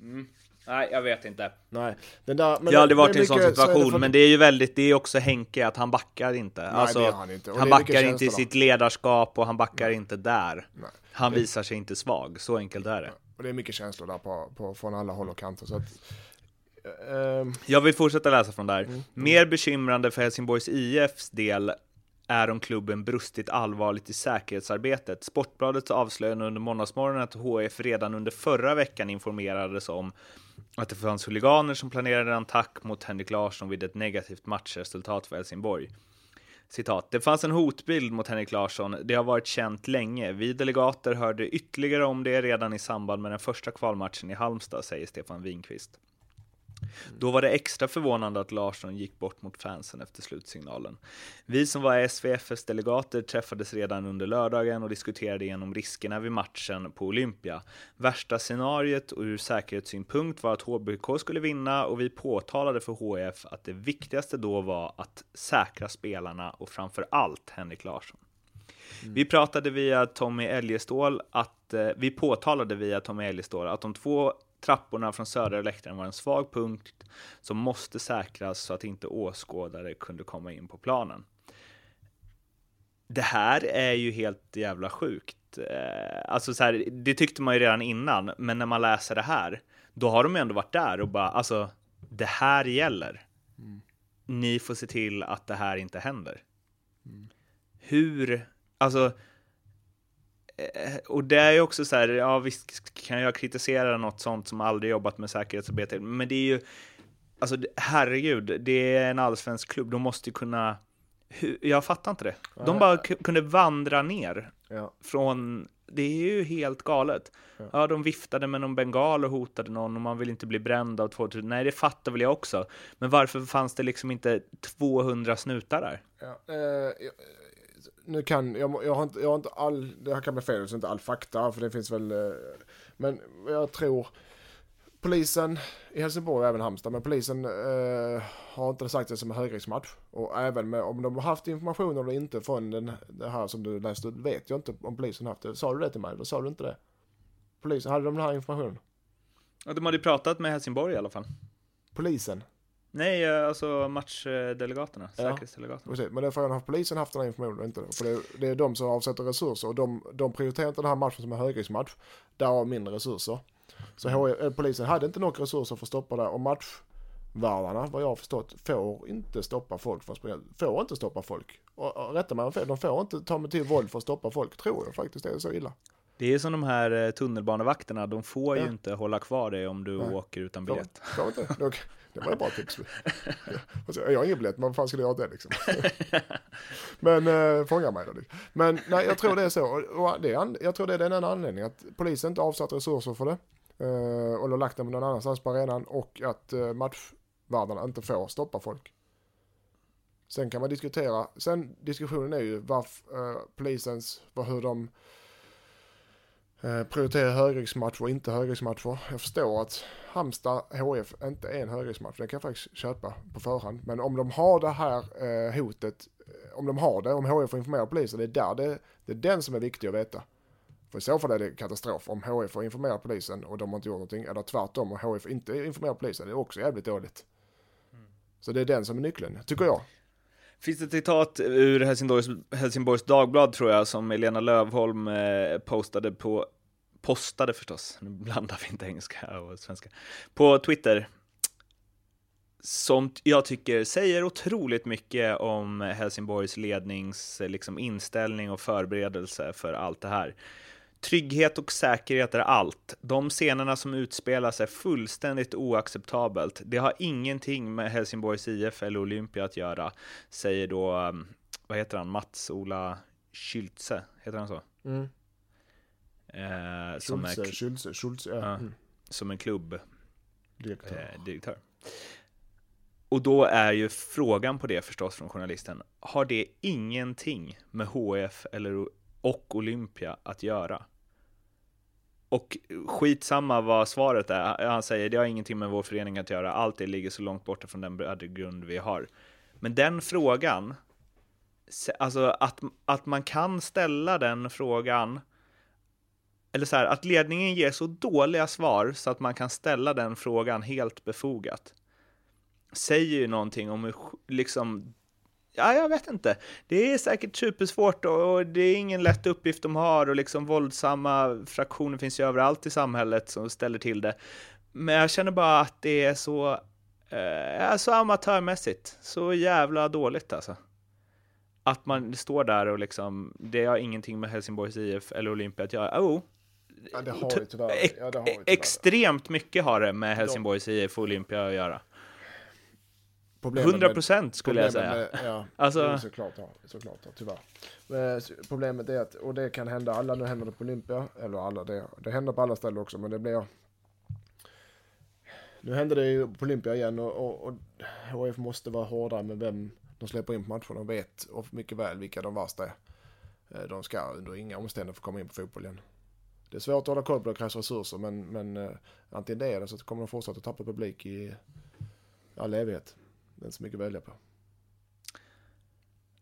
Mm. Nej, jag vet inte. Nej, den där, men jag har aldrig varit i en sån mycket- så situation, för- men det är ju väldigt, det är också Henke att han backar inte. Nej, alltså, det han inte. Och han det är mycket backar inte i sitt ledarskap och han backar inte där. Nej. Han Det- visar sig inte svag, så enkelt är det. Och det är mycket känslor där på, på, från alla håll och kanter. Så att, ehm, Jag vill fortsätta läsa från där. Mm. Mer bekymrande för Helsingborgs IFs del är om klubben brustit allvarligt i säkerhetsarbetet. Sportbladet avslöjade under måndagsmorgonen att HF redan under förra veckan informerades om att det fanns huliganer som planerade en attack mot Henrik Larsson vid ett negativt matchresultat för Helsingborg. Citat. Det fanns en hotbild mot Henrik Larsson. Det har varit känt länge. Vi delegater hörde ytterligare om det redan i samband med den första kvalmatchen i Halmstad, säger Stefan Winqvist. Då var det extra förvånande att Larsson gick bort mot fansen efter slutsignalen. Vi som var SVFs delegater träffades redan under lördagen och diskuterade igenom riskerna vid matchen på Olympia. Värsta scenariet och ur säkerhetssynpunkt var att HBK skulle vinna och vi påtalade för HF att det viktigaste då var att säkra spelarna och framför allt Henrik Larsson. Mm. Vi pratade via Tommy Eljestål att eh, vi påtalade via Tommy Eljestål att de två trapporna från södra läktaren var en svag punkt som måste säkras så att inte åskådare kunde komma in på planen. Det här är ju helt jävla sjukt. Eh, alltså så här, det tyckte man ju redan innan, men när man läser det här, då har de ändå varit där och bara, alltså, det här gäller. Mm. Ni får se till att det här inte händer. Mm. Hur, alltså, och det är ju också så här, ja visst kan jag kritisera något sånt som aldrig jobbat med säkerhetsarbete, men det är ju, alltså herregud, det är en allsvensk klubb, de måste ju kunna, jag fattar inte det. De bara kunde vandra ner ja. från, det är ju helt galet. Ja. ja, de viftade med någon bengal och hotade någon och man vill inte bli bränd av 2000. Nej, det fattar väl jag också. Men varför fanns det liksom inte 200 snutar där? Ja, eh, nu kan, jag, jag, har inte, jag har inte all, det här kan bli fel, så inte all fakta, för det finns väl, eh, men jag tror polisen i Helsingborg och även Halmstad, men polisen eh, har inte sagt det som en högriskmatch. Och även med, om de har haft information eller inte från den, det här som du läste, vet jag inte om polisen haft det. Sa du det till mig, eller sa du inte det? Polisen, hade de den här informationen? Ja, de hade pratat med Helsingborg i alla fall. Polisen? Nej, eh, alltså matchdelegaterna, ja. säkerhetsdelegaterna. Precis, men det är frågan, har polisen haft den här informationen inte? För det är, det är de som avsätter resurser och de, de prioriterar inte den här matchen som en högriskmatch, har mindre resurser. Så mm. Eh, polisen hade inte några resurser för att stoppa det och matchvärdarna, vad jag har förstått, får inte stoppa folk för att springa. Får inte stoppa folk. Och, och rätta mig om fel, de får inte ta med till våld för att stoppa folk, tror jag faktiskt det är så illa. Det är som de här eh, tunnelbanevakterna, de får ja. ju inte hålla kvar dig om du Nej. åker utan biljett. Det var ett bra tips. Jag har ingen biljett, men vad fan skulle jag ha det liksom? Men eh, äh, fånga mig då. Liksom. Men nej, jag tror det är så. Och det är, jag tror det är den enda anledningen. Att polisen inte avsatt resurser för det. Eh, uh, eller lagt dem någon annanstans på arenan. Och att eh, matchvärdarna inte får stoppa folk. Sen kan man diskutera. Sen diskussionen är ju varför uh, polisens, var, hur de Eh, prioritera högriskmatcher och inte högriskmatcher. Jag förstår att Halmstad HF inte är en högriskmatch. Det kan jag faktiskt köpa på förhand. Men om de har det här eh, hotet, eh, om de har det, om HF får informera polisen, det är där det, det är den som är viktig att veta. För i så fall är det katastrof om HF får informera polisen och de har inte gjort någonting. Eller tvärtom, om HF inte informerar polisen, det är också jävligt dåligt. Mm. Så det är den som är nyckeln, tycker jag. Finns det ett citat ur Helsingborgs, Helsingborgs Dagblad tror jag som Elena Lövholm eh, postade på, postade förstås, nu blandar vi inte engelska och svenska, på Twitter. Som jag tycker säger otroligt mycket om Helsingborgs lednings liksom, inställning och förberedelse för allt det här. Trygghet och säkerhet är allt. De scenerna som utspelas är fullständigt oacceptabelt. Det har ingenting med Helsingborgs IF eller Olympia att göra, säger då, um, vad heter han, Mats-Ola Schultze, heter han så? Mm. Eh, som Schulze, är, Schulze, Schulze, ja. mm. Som en klubbdirektör. Eh, direktör. Och då är ju frågan på det förstås från journalisten, har det ingenting med HF eller, och Olympia att göra? Och skitsamma vad svaret är, han säger det har ingenting med vår förening att göra, allt det ligger så långt borta från den grund vi har. Men den frågan, alltså att, att man kan ställa den frågan, eller så här, att ledningen ger så dåliga svar så att man kan ställa den frågan helt befogat, säger ju någonting om hur, liksom, ja, jag vet inte. Det är säkert supersvårt och, det är ingen lätt uppgift de har och liksom våldsamma fraktioner finns ju överallt i samhället som ställer till det. Men jag känner bara att det är så, eh, så amatörmässigt, så jävla dåligt alltså. Att man står där och liksom, det har ingenting med Helsingborgs IF eller Olympia att göra. Oh, ja, det har det tyvärr. Ja, det har tyvärr. Extremt mycket har det med Helsingborgs IF och Olympia att göra. 100 procent skulle jag säga. Med, ja, alltså... såklart, ja, såklart ja, tyvärr. Men problemet är att, och det kan hända alla, nu händer det på Olympia, eller alla, det, det händer på alla ställen också, men det blir... Nu händer det ju på Olympia igen och, och, och HF måste vara hårdare med vem de släpper in på matcherna och vet mycket väl vilka de värsta är. Eh, de ska under inga omständigheter få komma in på fotboll igen. Det är svårt att hålla koll på, det krävs resurser, men, men uh, antingen det eller så kommer de fortsätta tappa publik i all evighet. Det är inte så mycket att välja på.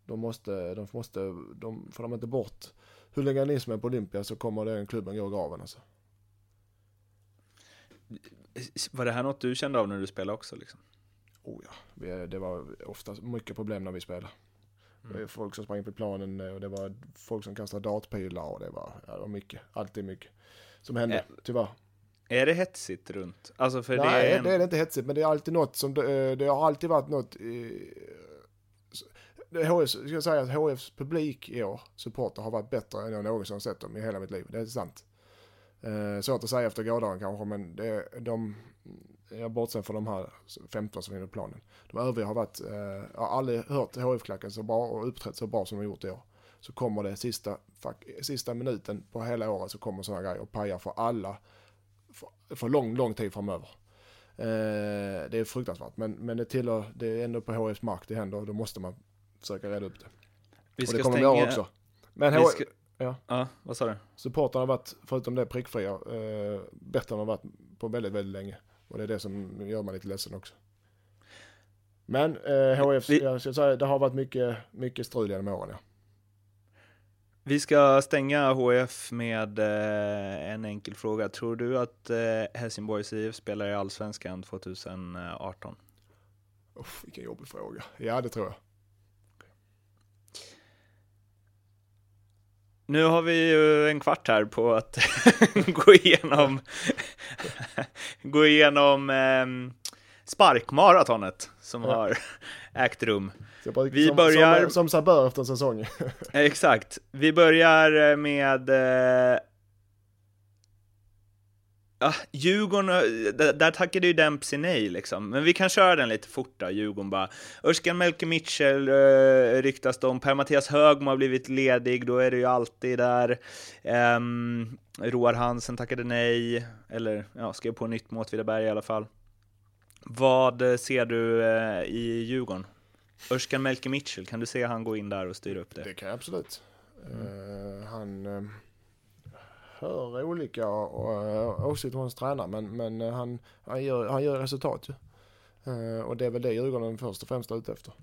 De måste, de måste, de, får de inte bort huliganismen på Olympia så kommer den klubben gå i graven alltså. Var det här något du kände av när du spelade också liksom? Oh ja, det var ofta mycket problem när vi spelade. Mm. Det var folk som sprang på planen och det var folk som kastade dartpilar och det var, ja, det var mycket, alltid mycket som hände, Ä tyvärr. Är det hetsigt runt? Alltså för Nej, det är, en... det är inte hetsigt, men det är alltid något som, det, det har alltid varit något i, HF, ska jag säga att HFs publik i år, supporter, har varit bättre än jag någonsin sett dem i hela mitt liv. Det är sant. Eh, svårt att säga efter gårdagen kanske, men det, de, jag bortser från de här 15 som är på planen. De övriga har varit, eh, jag har aldrig hört HF-klacken så bra och uppträtt så bra som de gjort i år. Så kommer det sista, sista minuten på hela året så kommer sådana grejer och pajar för alla för, för lång, lång tid framöver. Eh, det är fruktansvärt, men, men det tillhör, det är ändå på HFs mark det händer och då måste man försöka reda upp det. Vi ska och det kommer stänga... de göra också. Men HF, ska... ja. ja, vad sa du? Supportrarna har varit, förutom det prickfria, eh, bättre än de har varit på väldigt, väldigt länge. Och det är det som gör mig lite ledsen också. Men eh, HF, Vi... jag ska säga, det har varit mycket, mycket strul genom åren ja. Vi ska stänga HF med eh, en enkel fråga. Tror du att eh, Helsingborgs IF spelar i Allsvenskan 2018? Uff, vilken jobbig fråga. Ja, det tror jag. Nu har vi ju en kvart här på att gå igenom, gå igenom eh, sparkmaratonet som ja. har ägt rum. Vi som, börjar... Som, som sig bör efter en säsong. Exakt. Vi börjar med eh, Ja, Djurgården, där, där tackade ju Dempsey nej liksom. Men vi kan köra den lite fort då, Djurgården bara. Örskan Melke Mitchell uh, ryktas det om. Per-Mattias Högmo har blivit ledig, då är det ju alltid där. Um, Roar Hansen tackade nej, eller ja, skrev på nytt mot Åtvidaberg i alla fall. Vad ser du uh, i Djurgården? Örskan Melke Mitchell, kan du se han gå in där och styra upp det? Det kan jag absolut. Mm. Uh, han hör olika eh, åsikter hos tränare men, men eh, han, han, gör, han gör resultat ju. Uh, och det är väl det Djurgården först och främst är ute efter.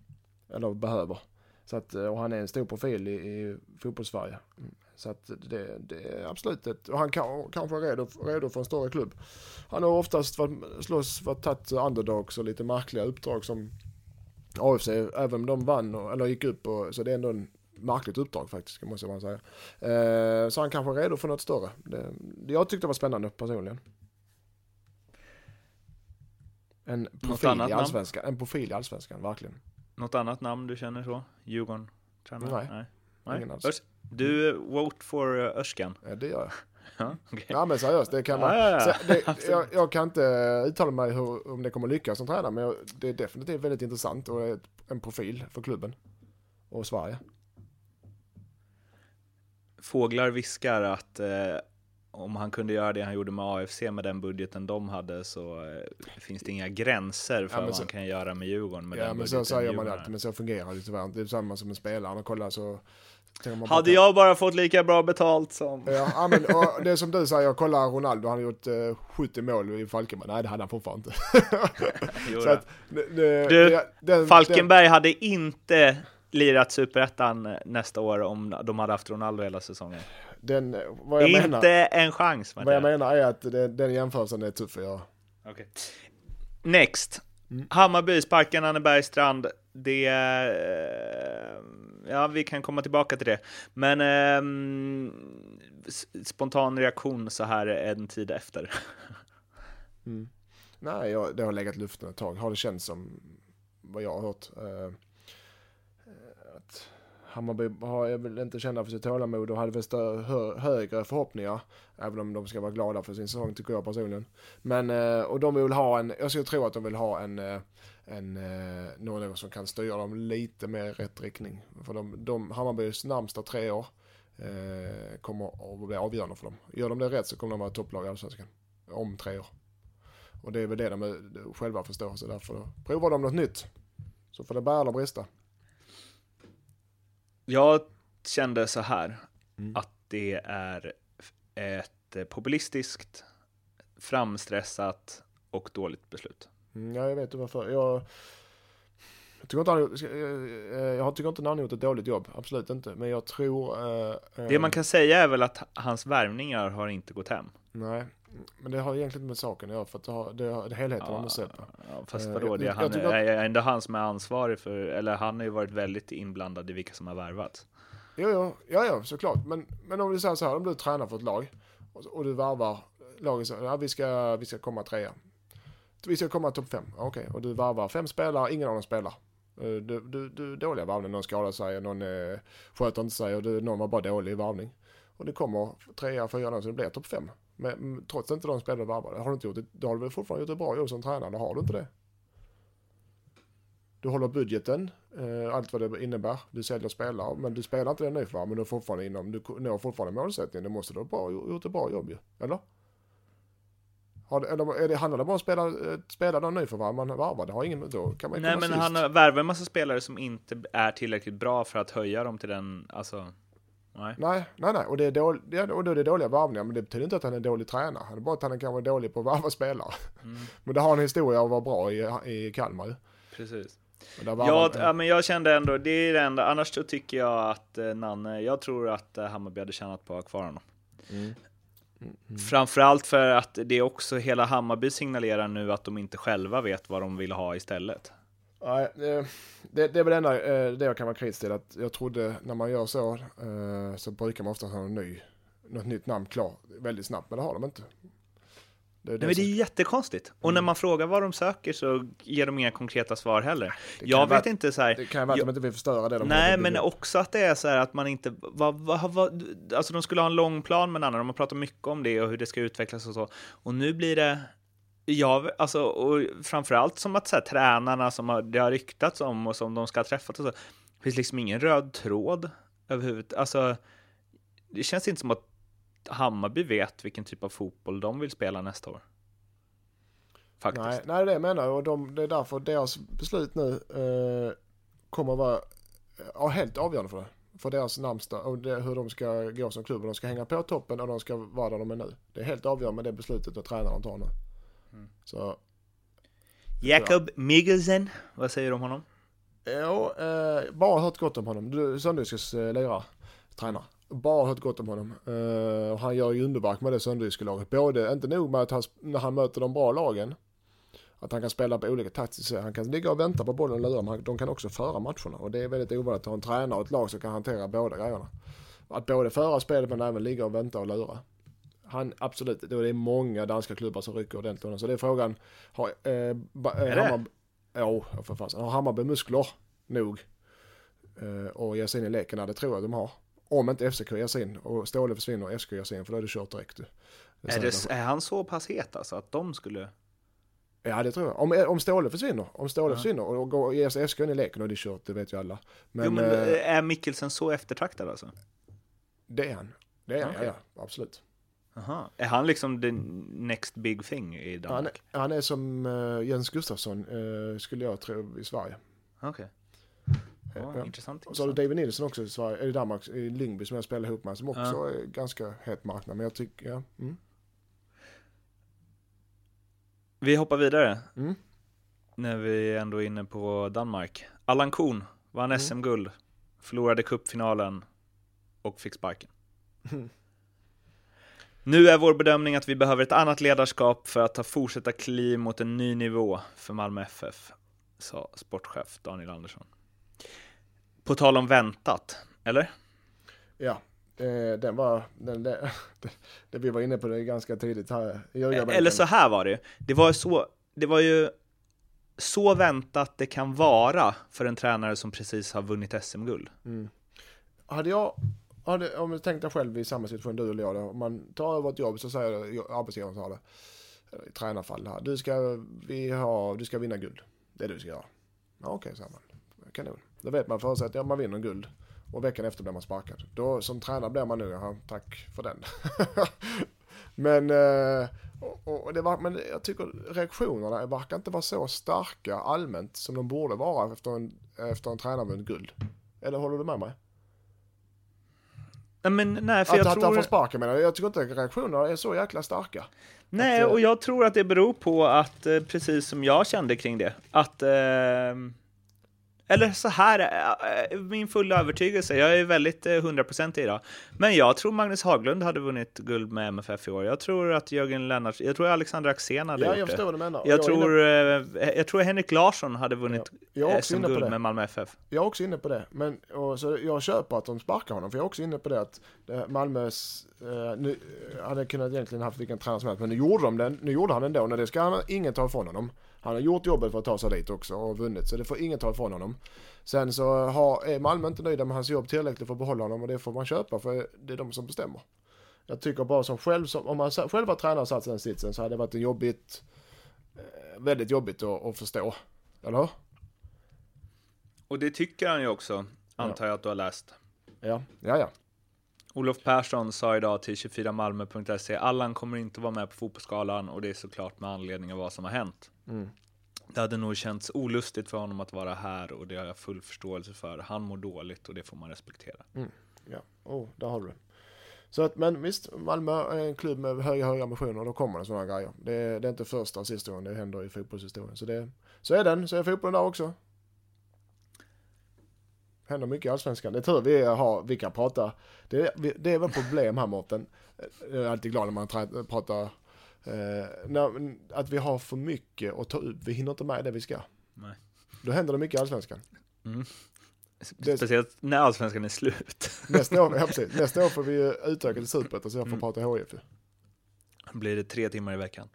Eller behöver. Så att, och han är en stor profil i, i fotbollssverige. Så att det, det är absolut ett, och han kan, kanske är redo, redo för en större klubb. Han har oftast varit, slåss, varit tagit underdogs och lite märkliga uppdrag som AFC, även om de vann eller gick upp och, så det är ändå en märkligt uppdrag faktiskt, måste man säga. Eh, så han kanske är redo för något större. Det, jag tyckte det var spännande personligen. En profil i allsvenskan, en profil i allsvenskan, verkligen. Något annat namn du känner så? Djurgården? Tränare? Nej, Nej. ingen alls. Du vote for Örskan? Ja, det gör jag. Ja, okay. ja men seriöst, det kan man. Ja. Det, jag, jag, kan inte uttala mig hur, om det kommer lyckas som tränare, men det är definitivt väldigt intressant och en profil för klubben och Sverige. Fåglar viskar att eh, om han kunde göra det han gjorde med AFC med den budgeten de hade så eh, finns det inga gränser för ja, vad så, han kan göra med Djurgården. Med ja, men så säger man alltid, men så fungerar det tyvärr Det är samma som en spelare, man kollar så hade jag bara fått lika bra betalt som... Ja, men, och det är som du säger, kolla Ronaldo, han har gjort uh, 70 mål i Falkenberg. Nej, det hade han fortfarande inte. så att, det, det, du, den, Falkenberg den... hade inte lirat superettan nästa år om de hade haft Ronaldo hela säsongen. Den, vad jag Inte menar, en chans. Vad jag menar är att det, den jämförelsen är tuff att göra. Okay. Next. Mm. Hammarby sparkar Nanne Bergstrand. Det... Eh, ja, vi kan komma tillbaka till det. Men eh, spontan reaktion så här en tid efter. mm. Nej, jag, det har legat luften ett tag. Har det känts som vad jag har hört. Eh, Hammarby har väl inte kända för sitt tålamod och hade väl stö, hö, högre förhoppningar. Även om de ska vara glada för sin säsong tycker jag personligen. Men, eh, och de vill ha en, jag skulle tro att de vill ha en, eh, en, eh, någon som kan styra dem lite mer i rätt riktning. För de, de Hammarbys närmsta tre år kommer att bli avgörande för dem. Gör de det rätt så kommer de vara topplag i Allsvenskan. Om tre år. Och det är väl det de själva förstår, så därför provar de något nytt. Så får det bära eller brista. Jag kände så här, Mm. att det är ett eh, populistiskt, framstressat och dåligt beslut. Mm, ja, jag vet varför. Jag, jag, tycker inte han, jag, jag tycker inte han har gjort ett dåligt jobb, absolut inte. Men jag tror... Eh, eh, Det man kan säga är väl att hans värvningar har inte gått hem. Nej, men det har egentligen med saken att göra, för att det har, det har det helheten man måste se på. Ja, fast Eh, vadå, jag- det är, jag han, tycker att- är ändå han som är ansvarig för, eller han har ju varit väldigt inblandad i vilka som har värvats. Jo, jo, ja, ja, såklart. Men, men om du säger så här, om du tränar för ett lag och, och du varvar laget så ja, vi ska, vi ska komma trea. Vi ska komma topp fem, okej. Och du varvar fem spelare, ingen av dem spelar. Eh, Du, du, du är dåliga varvningar, någon skadar sig, någon eh, sköter inte sig och du, någon var bara dålig i varvning. Och det kommer trea, fyra, så det blir topp fem. Men trots att inte de spelar varvade, har du inte gjort det, då har du väl fortfarande gjort ett bra jobb som tränare, har du inte det? Du håller budgeten, eh, allt vad det innebär. Du säljer spelare, men du spelar inte den nyförvärv, men du är fortfarande inom, du når fortfarande målsättningen. Det måste du ha gjort ett bra jobb ju, eller? Har det, eller är det, handlar det bara om att spela, eh, spela de nyförvärv man varvar? Det har ingen, då kan man Nej, men sist. han har värvat en massa spelare som inte är tillräckligt bra för att höja dem till den, alltså, nej. Nej, nej, nej. Och, det är dål, det är, och då är det dåliga varvningar, men det betyder inte att han är dålig tränare. Det är bara att han är kanske dålig på att varva spelare. Mm. Men det har en historia av att vara bra i, i Kalmar ju. Precis. Ja, ja, men jag kände ändå, det är det enda, annars så tycker jag att eh, Nanne, jag tror att eh, Hammarby hade tjänat på att ha kvar honom. Mm. Framförallt för att det är också hela Hammarby signalerar nu att de inte själva vet vad de vill ha istället. Nej, det, det, det är väl det enda eh, det jag kan vara kritisk till. Att jag trodde när man gör så eh, så brukar man ofta ha en ny, något nytt namn klar väldigt snabbt. Men det har de inte. Det är Nej, men det är jättekonstigt. Och Mm. när man frågar vad de söker så ger de inga konkreta svar heller. Det Jag vara- vet inte så här. det kan ju vara att de inte vill förstöra det de Nej, men upp. också att det är så här att man inte, vad, vad, vad, alltså de skulle ha en lång plan med Nanne, de har pratat mycket om det och hur det ska utvecklas och så. Och nu blir det, ja, alltså, och framförallt som att så här, tränarna som har, det har ryktats om och som de ska ha träffat och så, det finns liksom ingen röd tråd överhuvudtaget. Alltså, det känns inte som att Hammarby vet vilken typ av fotboll de vill spela nästa år. Faktiskt. Nej, nej, det är det jag menar. Och de, det är därför deras beslut nu eh, kommer att vara ja, helt avgörande för det. För deras närmsta och det, hur de ska gå som klubb. De ska hänga på toppen och de ska vara där de är nu. Det är helt avgörande med det beslutet och tränaren tar nu. Mm. Så Jakob Mikkelsen, vad säger du om honom? Ja, eh, bara hört gott om honom. Du, Sönderjyskes eh, lirare, tränare. Bara hört gott om honom. Eh, och han gör ju underverk med det laget. Både, inte nog med att han, när han möter de bra lagen, att han kan spela på olika taktiska, han kan ligga och vänta på bollen och lura, men de kan också föra matcherna. Och det är väldigt ovanligt att ha en tränare och ett lag som kan hantera båda grejerna. Att både föra spelet men även ligga och vänta och lura. Han, absolut, det är många danska klubbar som rycker ordentligt honom. Så det är frågan, har, eh, ba, eh, Är? Hammarby, ja, för fasen. Har Hammarby muskler nog eh, och ger sig in i leken? Det tror jag de har. Om inte FCK ger sig in och Ståle försvinner och FCK ger sig in för då är det kört direkt. Det Är, säger det, är han så pass het alltså att de skulle... Ja det tror jag. Om, om Ståle försvinner, om Ståle Ja. försvinner och går, ger sig FCK in i leken och det är kört, det vet ju alla. Men, jo, men eh, är Mikkelsen så eftertraktad alltså? det är han. Det är han, ja, ja, absolut. Aha. Är han liksom the next big thing i Han, Danmark? han är som eh, Jens Gustafsson, eh, skulle jag tro, i Sverige. Okej. Eh, Ja, ja. Intressant. Och så har du. David Nilsson också i Sverige, i Danmark, i Lyngby som jag spelar ihop med, som också Ja. är ganska het marknad. Men jag tycker, ja. Mm. Vi hoppar vidare Mm. när vi ändå är inne på Danmark. Allan Kuhn vann Mm. SM-guld, förlorade cupfinalen och fick sparken. Nu är vår bedömning att vi behöver ett annat ledarskap för att ta fortsätta kliv mot en ny nivå för Malmö FF, sa sportchef Daniel Andersson. På tal om väntat, eller? Ja, eh, den var, den, det, det vi var inne på det ganska tidigt här. Eller så här var det det var, så, det var ju så väntat det kan vara för en tränare som precis har vunnit SM-guld. Mm. Hade jag, om du tänkte dig själv i samma situation, du eller jag, då, om man tar över ett jobb så säger arbetsgivaren så här, det, i tränarfall här, du ska, vi har, du ska vinna guld. Det är det du ska göra. Ja, okej, säger man. Kanon. Då vet man förutsättningar, ja, man vinner guld och veckan efter blir man sparkad. Då som tränare blir man nu, ja, tack för den. Men, eh, och, och det var, men jag tycker reaktionerna verkar inte vara så starka allmänt som de borde vara efter en, efter en tränarvunnit guld. Eller håller du med mig? Men nej, för Att, jag att tror... han får sparken menar jag. Jag tycker inte reaktionerna är så jäkla starka. Nej, Att, eh, och jag tror att det beror på att, eh, precis som jag kände kring det, att... Eh, eller så här, eh, eh, min fulla övertygelse, jag är väldigt eh, hundraprocentig idag, men jag tror Magnus Haglund hade vunnit guld med MFF i år. Jag tror att Jörgen Lennart, jag tror Alexander Axén hade Ja, gjort jag det. Jag är inne- tror, eh, jag tror Henrik Larsson hade vunnit Jag är eh, också som inne på guld det. med Malmö FF. Jag är också inne på det. Men, och, så jag köper att de sparkar honom. För jag är också inne på det att Malmös, eh, nu, hade kunnat egentligen haft vilken tränare som helst. Men nu gjorde de den, nu gjorde han ändå. Och det ska han, ingen ta ifrån honom. Han har gjort jobbet för att ta sig dit också och vunnit. Så det får ingen ta ifrån honom. Sen så har, är Malmö inte nöjda med hans jobb tillräckligt för att behålla honom. Och det får man köpa för det är de som bestämmer. Jag tycker bara som själv, som, om man själv var tränare och satt i den sitsen så hade det varit en jobbigt, eh, väldigt jobbigt att, att förstå. Eller hur? Och det tycker han ju också, antar jag att du har läst. Ja, ja, ja. Olof Persson sa idag till 24malmö.se Allan kommer inte vara med på fotbollsskalan och det är såklart med anledning av vad som har hänt. Mm. Det hade nog känts olustigt för honom att vara här och det har jag full förståelse för. Han mår dåligt och det får man respektera. Ja, oh, där har du det. Så att, men visst, Malmö är en klubb med höga, höga ambitioner och då kommer det sådana grejer. Det är, det är inte första och sista gången det händer i fotbollshistorien. Så, det, så är den, så är fotbollen där också. Händer mycket i Allsvenskan. Det är tur vi har, vi kan prata. Det, det är väl problem här Mårten. Jag är alltid glad när man pratar. När, att vi har för mycket att ta ut. Vi hinner inte med det vi ska. Nej. Då händer det mycket i Allsvenskan. Det- Speciellt när allsvenskan är slut. Nästa år, ja, precis. Nästa år får vi utöka till Superettan så jag får Mm. prata HIF. blir det tre timmar i veckan.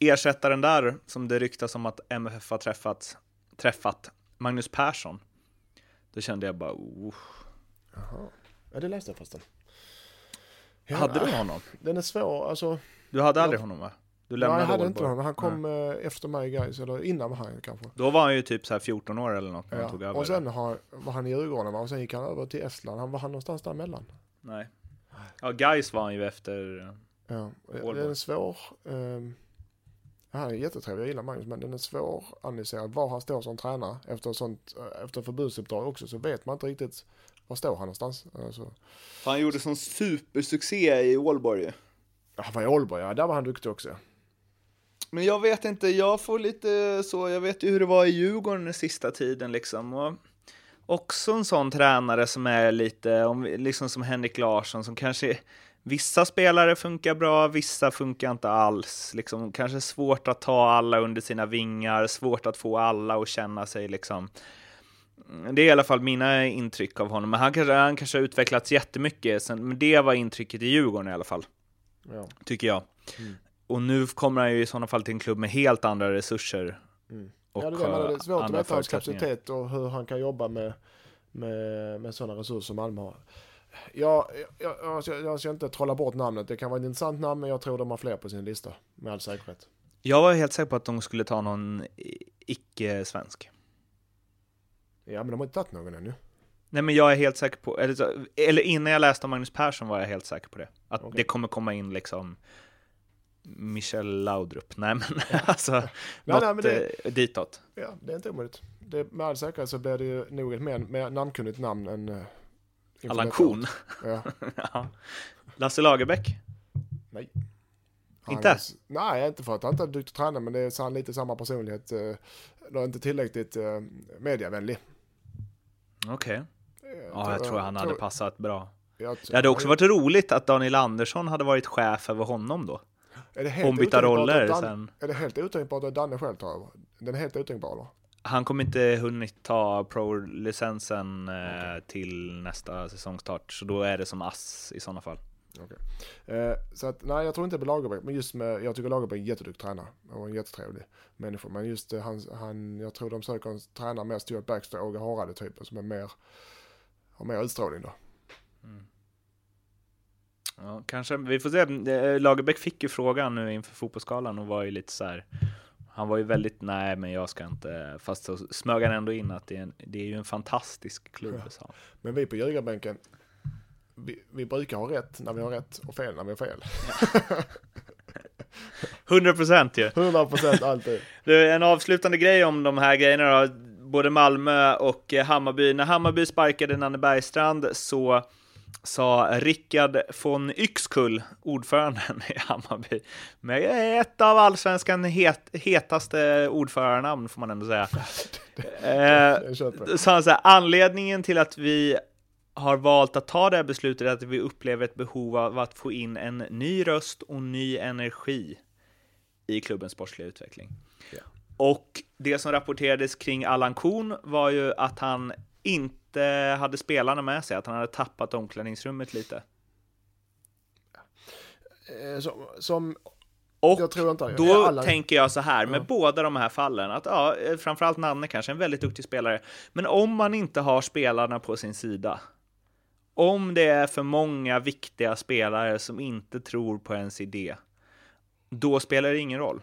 Ersättaren där, som det ryktas om att MFF har träffat, träffat Magnus Persson. Då kände jag bara, oh. Jaha. Ja, det läste jag förresten. Ja, Hade du honom? Den är svår, alltså. Du hade Ja. aldrig honom va? Du Nej, lämnade jag hade inte honom. Han kom eh, efter mig guys, eller innan han kanske. Då var han ju typ så här 14 år eller något när han Ja. tog över. Och sen har, var han i Djurgården och sen gick han över till Estland. Han var han någonstans däremellan. Nej. Ja, Gais var han ju efter. Ja, Aalborg. den är svår. ehm, han är jättetrevlig, jag gillar Magnus, men den är svår analyserad. Var han står som tränare efter sånt, eh, efter förbudsuppdrag också, så vet man inte riktigt var står han någonstans. Alltså, Han gjorde sån supersuccé i Ålborg ju. han var i Aalborg, ja, där var han duktig också. Men jag vet inte, jag får lite så, jag vet ju hur det var i Djurgården den sista tiden liksom. Och också en sån tränare som är lite, om, liksom som Henrik Larsson, som kanske, vissa spelare funkar bra, vissa funkar inte alls. Liksom, kanske svårt att ta alla under sina vingar, svårt att få alla att känna sig liksom det är i alla fall mina intryck av honom, men han kanske, han kanske har utvecklats jättemycket, sen, men det var intrycket i Djurgården i alla fall Ja. tycker jag. Mm. Och nu kommer han ju i sådana fall till en klubb med helt andra resurser. Mm. Och ja, det är, det, är eh, svårt att andra veta hans kapacitet och hur han kan jobba med, med, med sådana resurser som Malmö har. Jag, jag, jag, jag, jag ska inte trolla bort namnet, det kan vara ett intressant namn men jag tror de har fler på sin lista med all säkerhet. Jag var helt säker på att de skulle ta någon icke-svensk. Ja men de har inte tagit någon ännu. Nej men jag är helt säker på, eller, eller innan jag läste om Magnus Persson var jag helt säker på det. Att Okej. det kommer komma in liksom Michel Laudrup. Nej men alltså, nej, något men det- eh, ditåt. Ja, det är inte omöjligt. Det, med all säkerhet så blir det ju nog ett mer, mer namnkunnigt namn än... Uh, Allan Kuhn. Ja. Ja. Lasse Lagerbäck. Nej. Inte? Han, nej, inte för att han inte är duktig tränare, men det är lite samma personlighet. Uh, är inte tillräckligt uh, mediavänlig. Okej. Eh, Ja, jag tror han hade passat bra. Det hade också varit roligt att Daniel Andersson hade varit chef över honom då. Är det helt Ombytta roller Dan, sen. Är det helt otänkbart att Danne själv tar över? Den är helt otänkbar eller? Han kommer inte hunnit ta pro-licensen eh, till nästa säsongstart, så då är det som ass i sådana fall. Eh, så att, nej, jag tror inte på Lagerbäck, men just med, jag tycker Lagerbäck är en jätteduktig tränare och en jättetrevlig människa. Men just eh, han, han, jag tror de söker en tränare mer Stuart Baxter och Åge Harade typen som är mer, har mer utstrålning då. Ja, kanske, vi får se. Eh, Lagerbäck fick ju frågan nu inför fotbollsskalan och var ju lite så här. Han var ju väldigt, nej men jag ska inte, fast så smög han ändå in att det är, en, det är ju en fantastisk klubb, Ja. Men vi på ljugarbänken, vi, vi brukar ha rätt när vi har rätt och fel när vi har fel. 100 procent ju. 100 procent alltid. Du, en avslutande grej om de här grejerna då. Både Malmö och eh, Hammarby. När Hammarby sparkade Nanne Bergstrand så sa Rickard von Yxkull, ordföranden i Hammarby, med ett av allsvenskan het, hetaste ordförarnamn får man ändå säga. eh, så han säger anledningen till att vi har valt att ta det här beslutet att vi upplever ett behov av att få in en ny röst och ny energi i klubbens sportsliga utveckling. Ja. Och det som rapporterades kring Allan Korn var ju att han inte hade spelarna med sig, att han hade tappat omklädningsrummet lite. Eh, som, som och då alla... tänker jag så här med ja. båda de här fallen, att ja, framförallt Nanne kanske, en väldigt duktig spelare, men om man inte har spelarna på sin sida, om det är för många viktiga spelare som inte tror på ens idé, då spelar det ingen roll.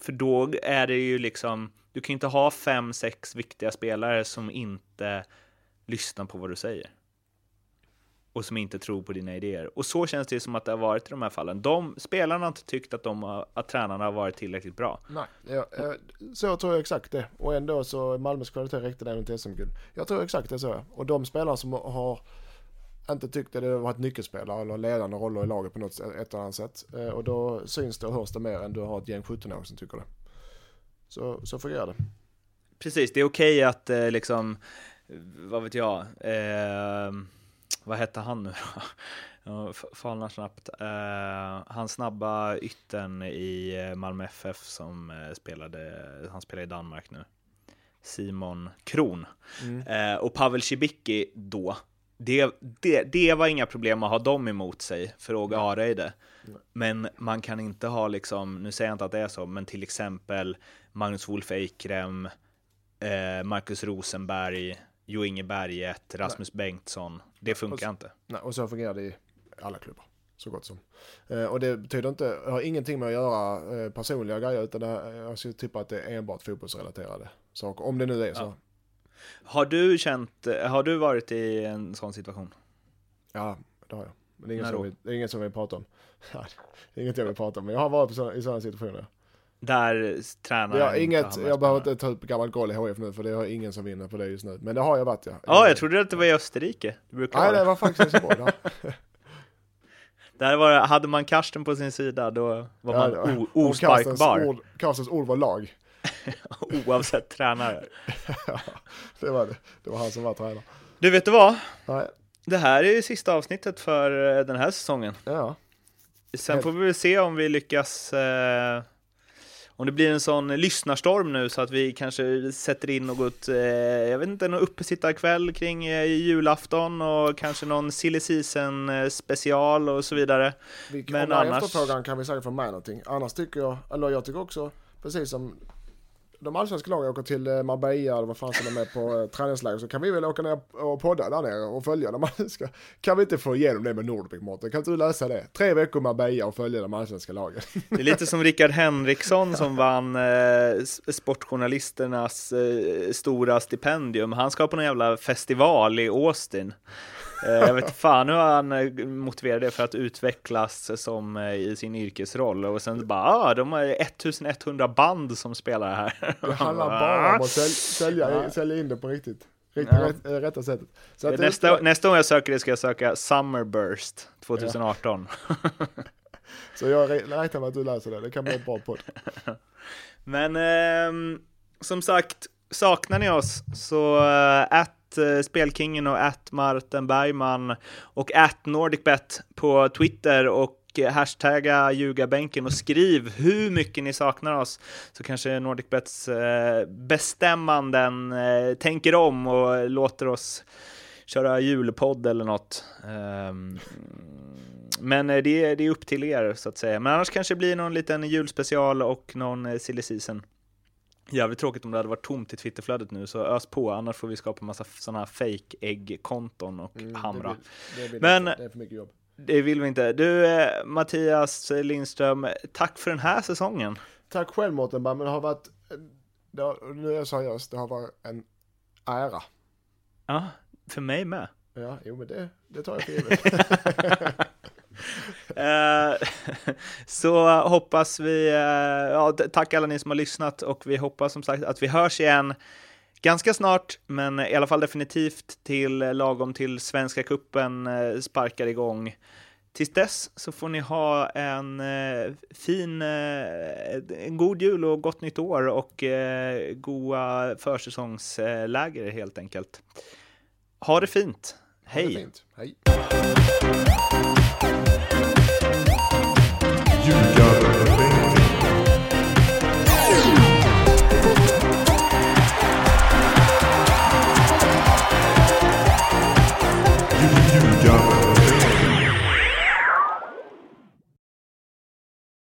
För då är det ju liksom, du kan inte ha fem, sex viktiga spelare som inte lyssnar på vad du säger. Och som inte tror på dina idéer. Och så känns det som att det har varit i de här fallen. De spelarna har inte tyckt att, de att tränarna har varit tillräckligt bra. Nej, ja, så tror jag exakt det. Och ändå så Malmös kvalitet räckte även till SM-guld. Jag tror exakt det så. Och de spelare som har inte tyckte det var ett nyckelspelare eller ledande roller i laget på något sätt, ett eller annat sätt. Eh, och då syns det och hörs det mer än du har ett gäng 17-åringar som tycker det. Så, så fungerar det. Precis, det är okej att eh, liksom, vad vet jag, eh, vad hette han nu då? Falnar snabbt. Uh, han snabba ytten i eh, Malmö FF som uh, spelade, han spelar i Danmark nu. Simon Kron. Mm. Uh, och Pavel Cibicki då, det, det, det var inga problem att ha dem emot sig för Åge Hareide. Men man kan inte ha liksom, nu säger jag inte att det är så, men till exempel Magnus Wolf Eikrem, eh, Marcus Rosenberg, Jo Inge Berget, Rasmus Nej. Bengtsson. Det funkar och, inte. Nej, och så fungerar det i alla klubbar. Så gott som. Eh, och det betyder inte, har ingenting med att göra eh, personliga grejer utan det, jag skulle tippa att det är enbart fotbollsrelaterade saker. Om det nu är så. Ja. Har du känt, har du varit i en sån situation? Ja, det har jag. Men det är inget, som vi, det är inget som vi pratar om. det är inget jag vill prata om, men jag har varit så, i sådana situationer. Där tränar jag inget, jag behöver inte ta upp gammalt goal i HF nu för det har ingen som vinner på det just nu. Men det har jag varit ja. Ja, jag trodde att det var i Österrike. Det Nej, det var faktiskt i Göteborg. Där var det, hade man Karsten på sin sida då var ja, man osparkbar. Karstens ord var lag. Oavsett tränare. ja, det var det. Det var han som var tränare. Du, vet du vad? Nej. Det här är ju sista avsnittet för eh, den här säsongen. Ja. Sen får vi väl se om vi lyckas eh, om det blir en sån lyssnarstorm nu så att vi kanske sätter in något, eh, jag vet inte, någon uppesittarkväll kring eh, julafton och kanske någon silly season eh, special och så vidare. Vi, Men annars... efterfrågan kan vi säkert få med någonting. Annars tycker jag, eller jag tycker också, precis som de allsvenska lagen åker till eh, Marbella eller vad fan som är med på eh, träningsläger så kan vi väl åka ner och podda där nere och följa de allsvenska. Kan vi inte få igenom det med Nordvik Mårten? Kan inte du läsa det? Tre veckor Marbella och följa de allsvenska lagen. Det är lite som Rickard Henriksson som vann eh, sportjournalisternas eh, stora stipendium. Han ska på någon jävla festival i Austin. Eh, jag vet fan hur han eh, motiverar det för att utvecklas som eh, i sin yrkesroll och sen bara, ah, de har 1100 band som spelar här. Det handlar bara om att sälja, sälja, in det på riktigt. Riktigt ja. rätt, rätta sättet. nästa, det... nästa gång jag söker det ska jag söka Summerburst 2018. Ja. Så jag räknar med att du läser det, det kan bli ett bra podd. Men eh, som sagt, saknar ni oss så äh, Eh, Spelkingen och at Martin Bergman och at NordicBet på Twitter och eh, hashtagga ljugarbänken och skriv hur mycket ni saknar oss så kanske NordicBets eh, bestämmanden tänker om och låter oss köra julpodd eller något. Ehm, men det, det är upp till er så att säga. Men annars kanske det blir någon liten julspecial och någon silly season. Jävligt tråkigt om det hade varit tomt i Twitterflödet nu, så ös på, annars får vi skapa massa sådana här fake äggkonton och mm, hamra. Det, vill, det, vill Men, det är för mycket jobb. Det vill vi inte. Du, eh, Mattias Lindström, tack för den här säsongen. Tack själv Mårten, men det har varit, det har, nu är jag seriös, det har varit en ära. Ja, för mig med. Ja, jo men det, det tar jag för givet. Eh, så hoppas vi, eh, ja, tack alla ni som har lyssnat och vi hoppas som sagt att vi hörs igen ganska snart, men i alla fall definitivt till lagom till Svenska Kuppen eh, sparkar igång. Tills dess så får ni ha en fin, en god jul och gott nytt år och goa försäsongsläger helt enkelt. Ha det fint! Hej! Ha det fint. Hej! you got.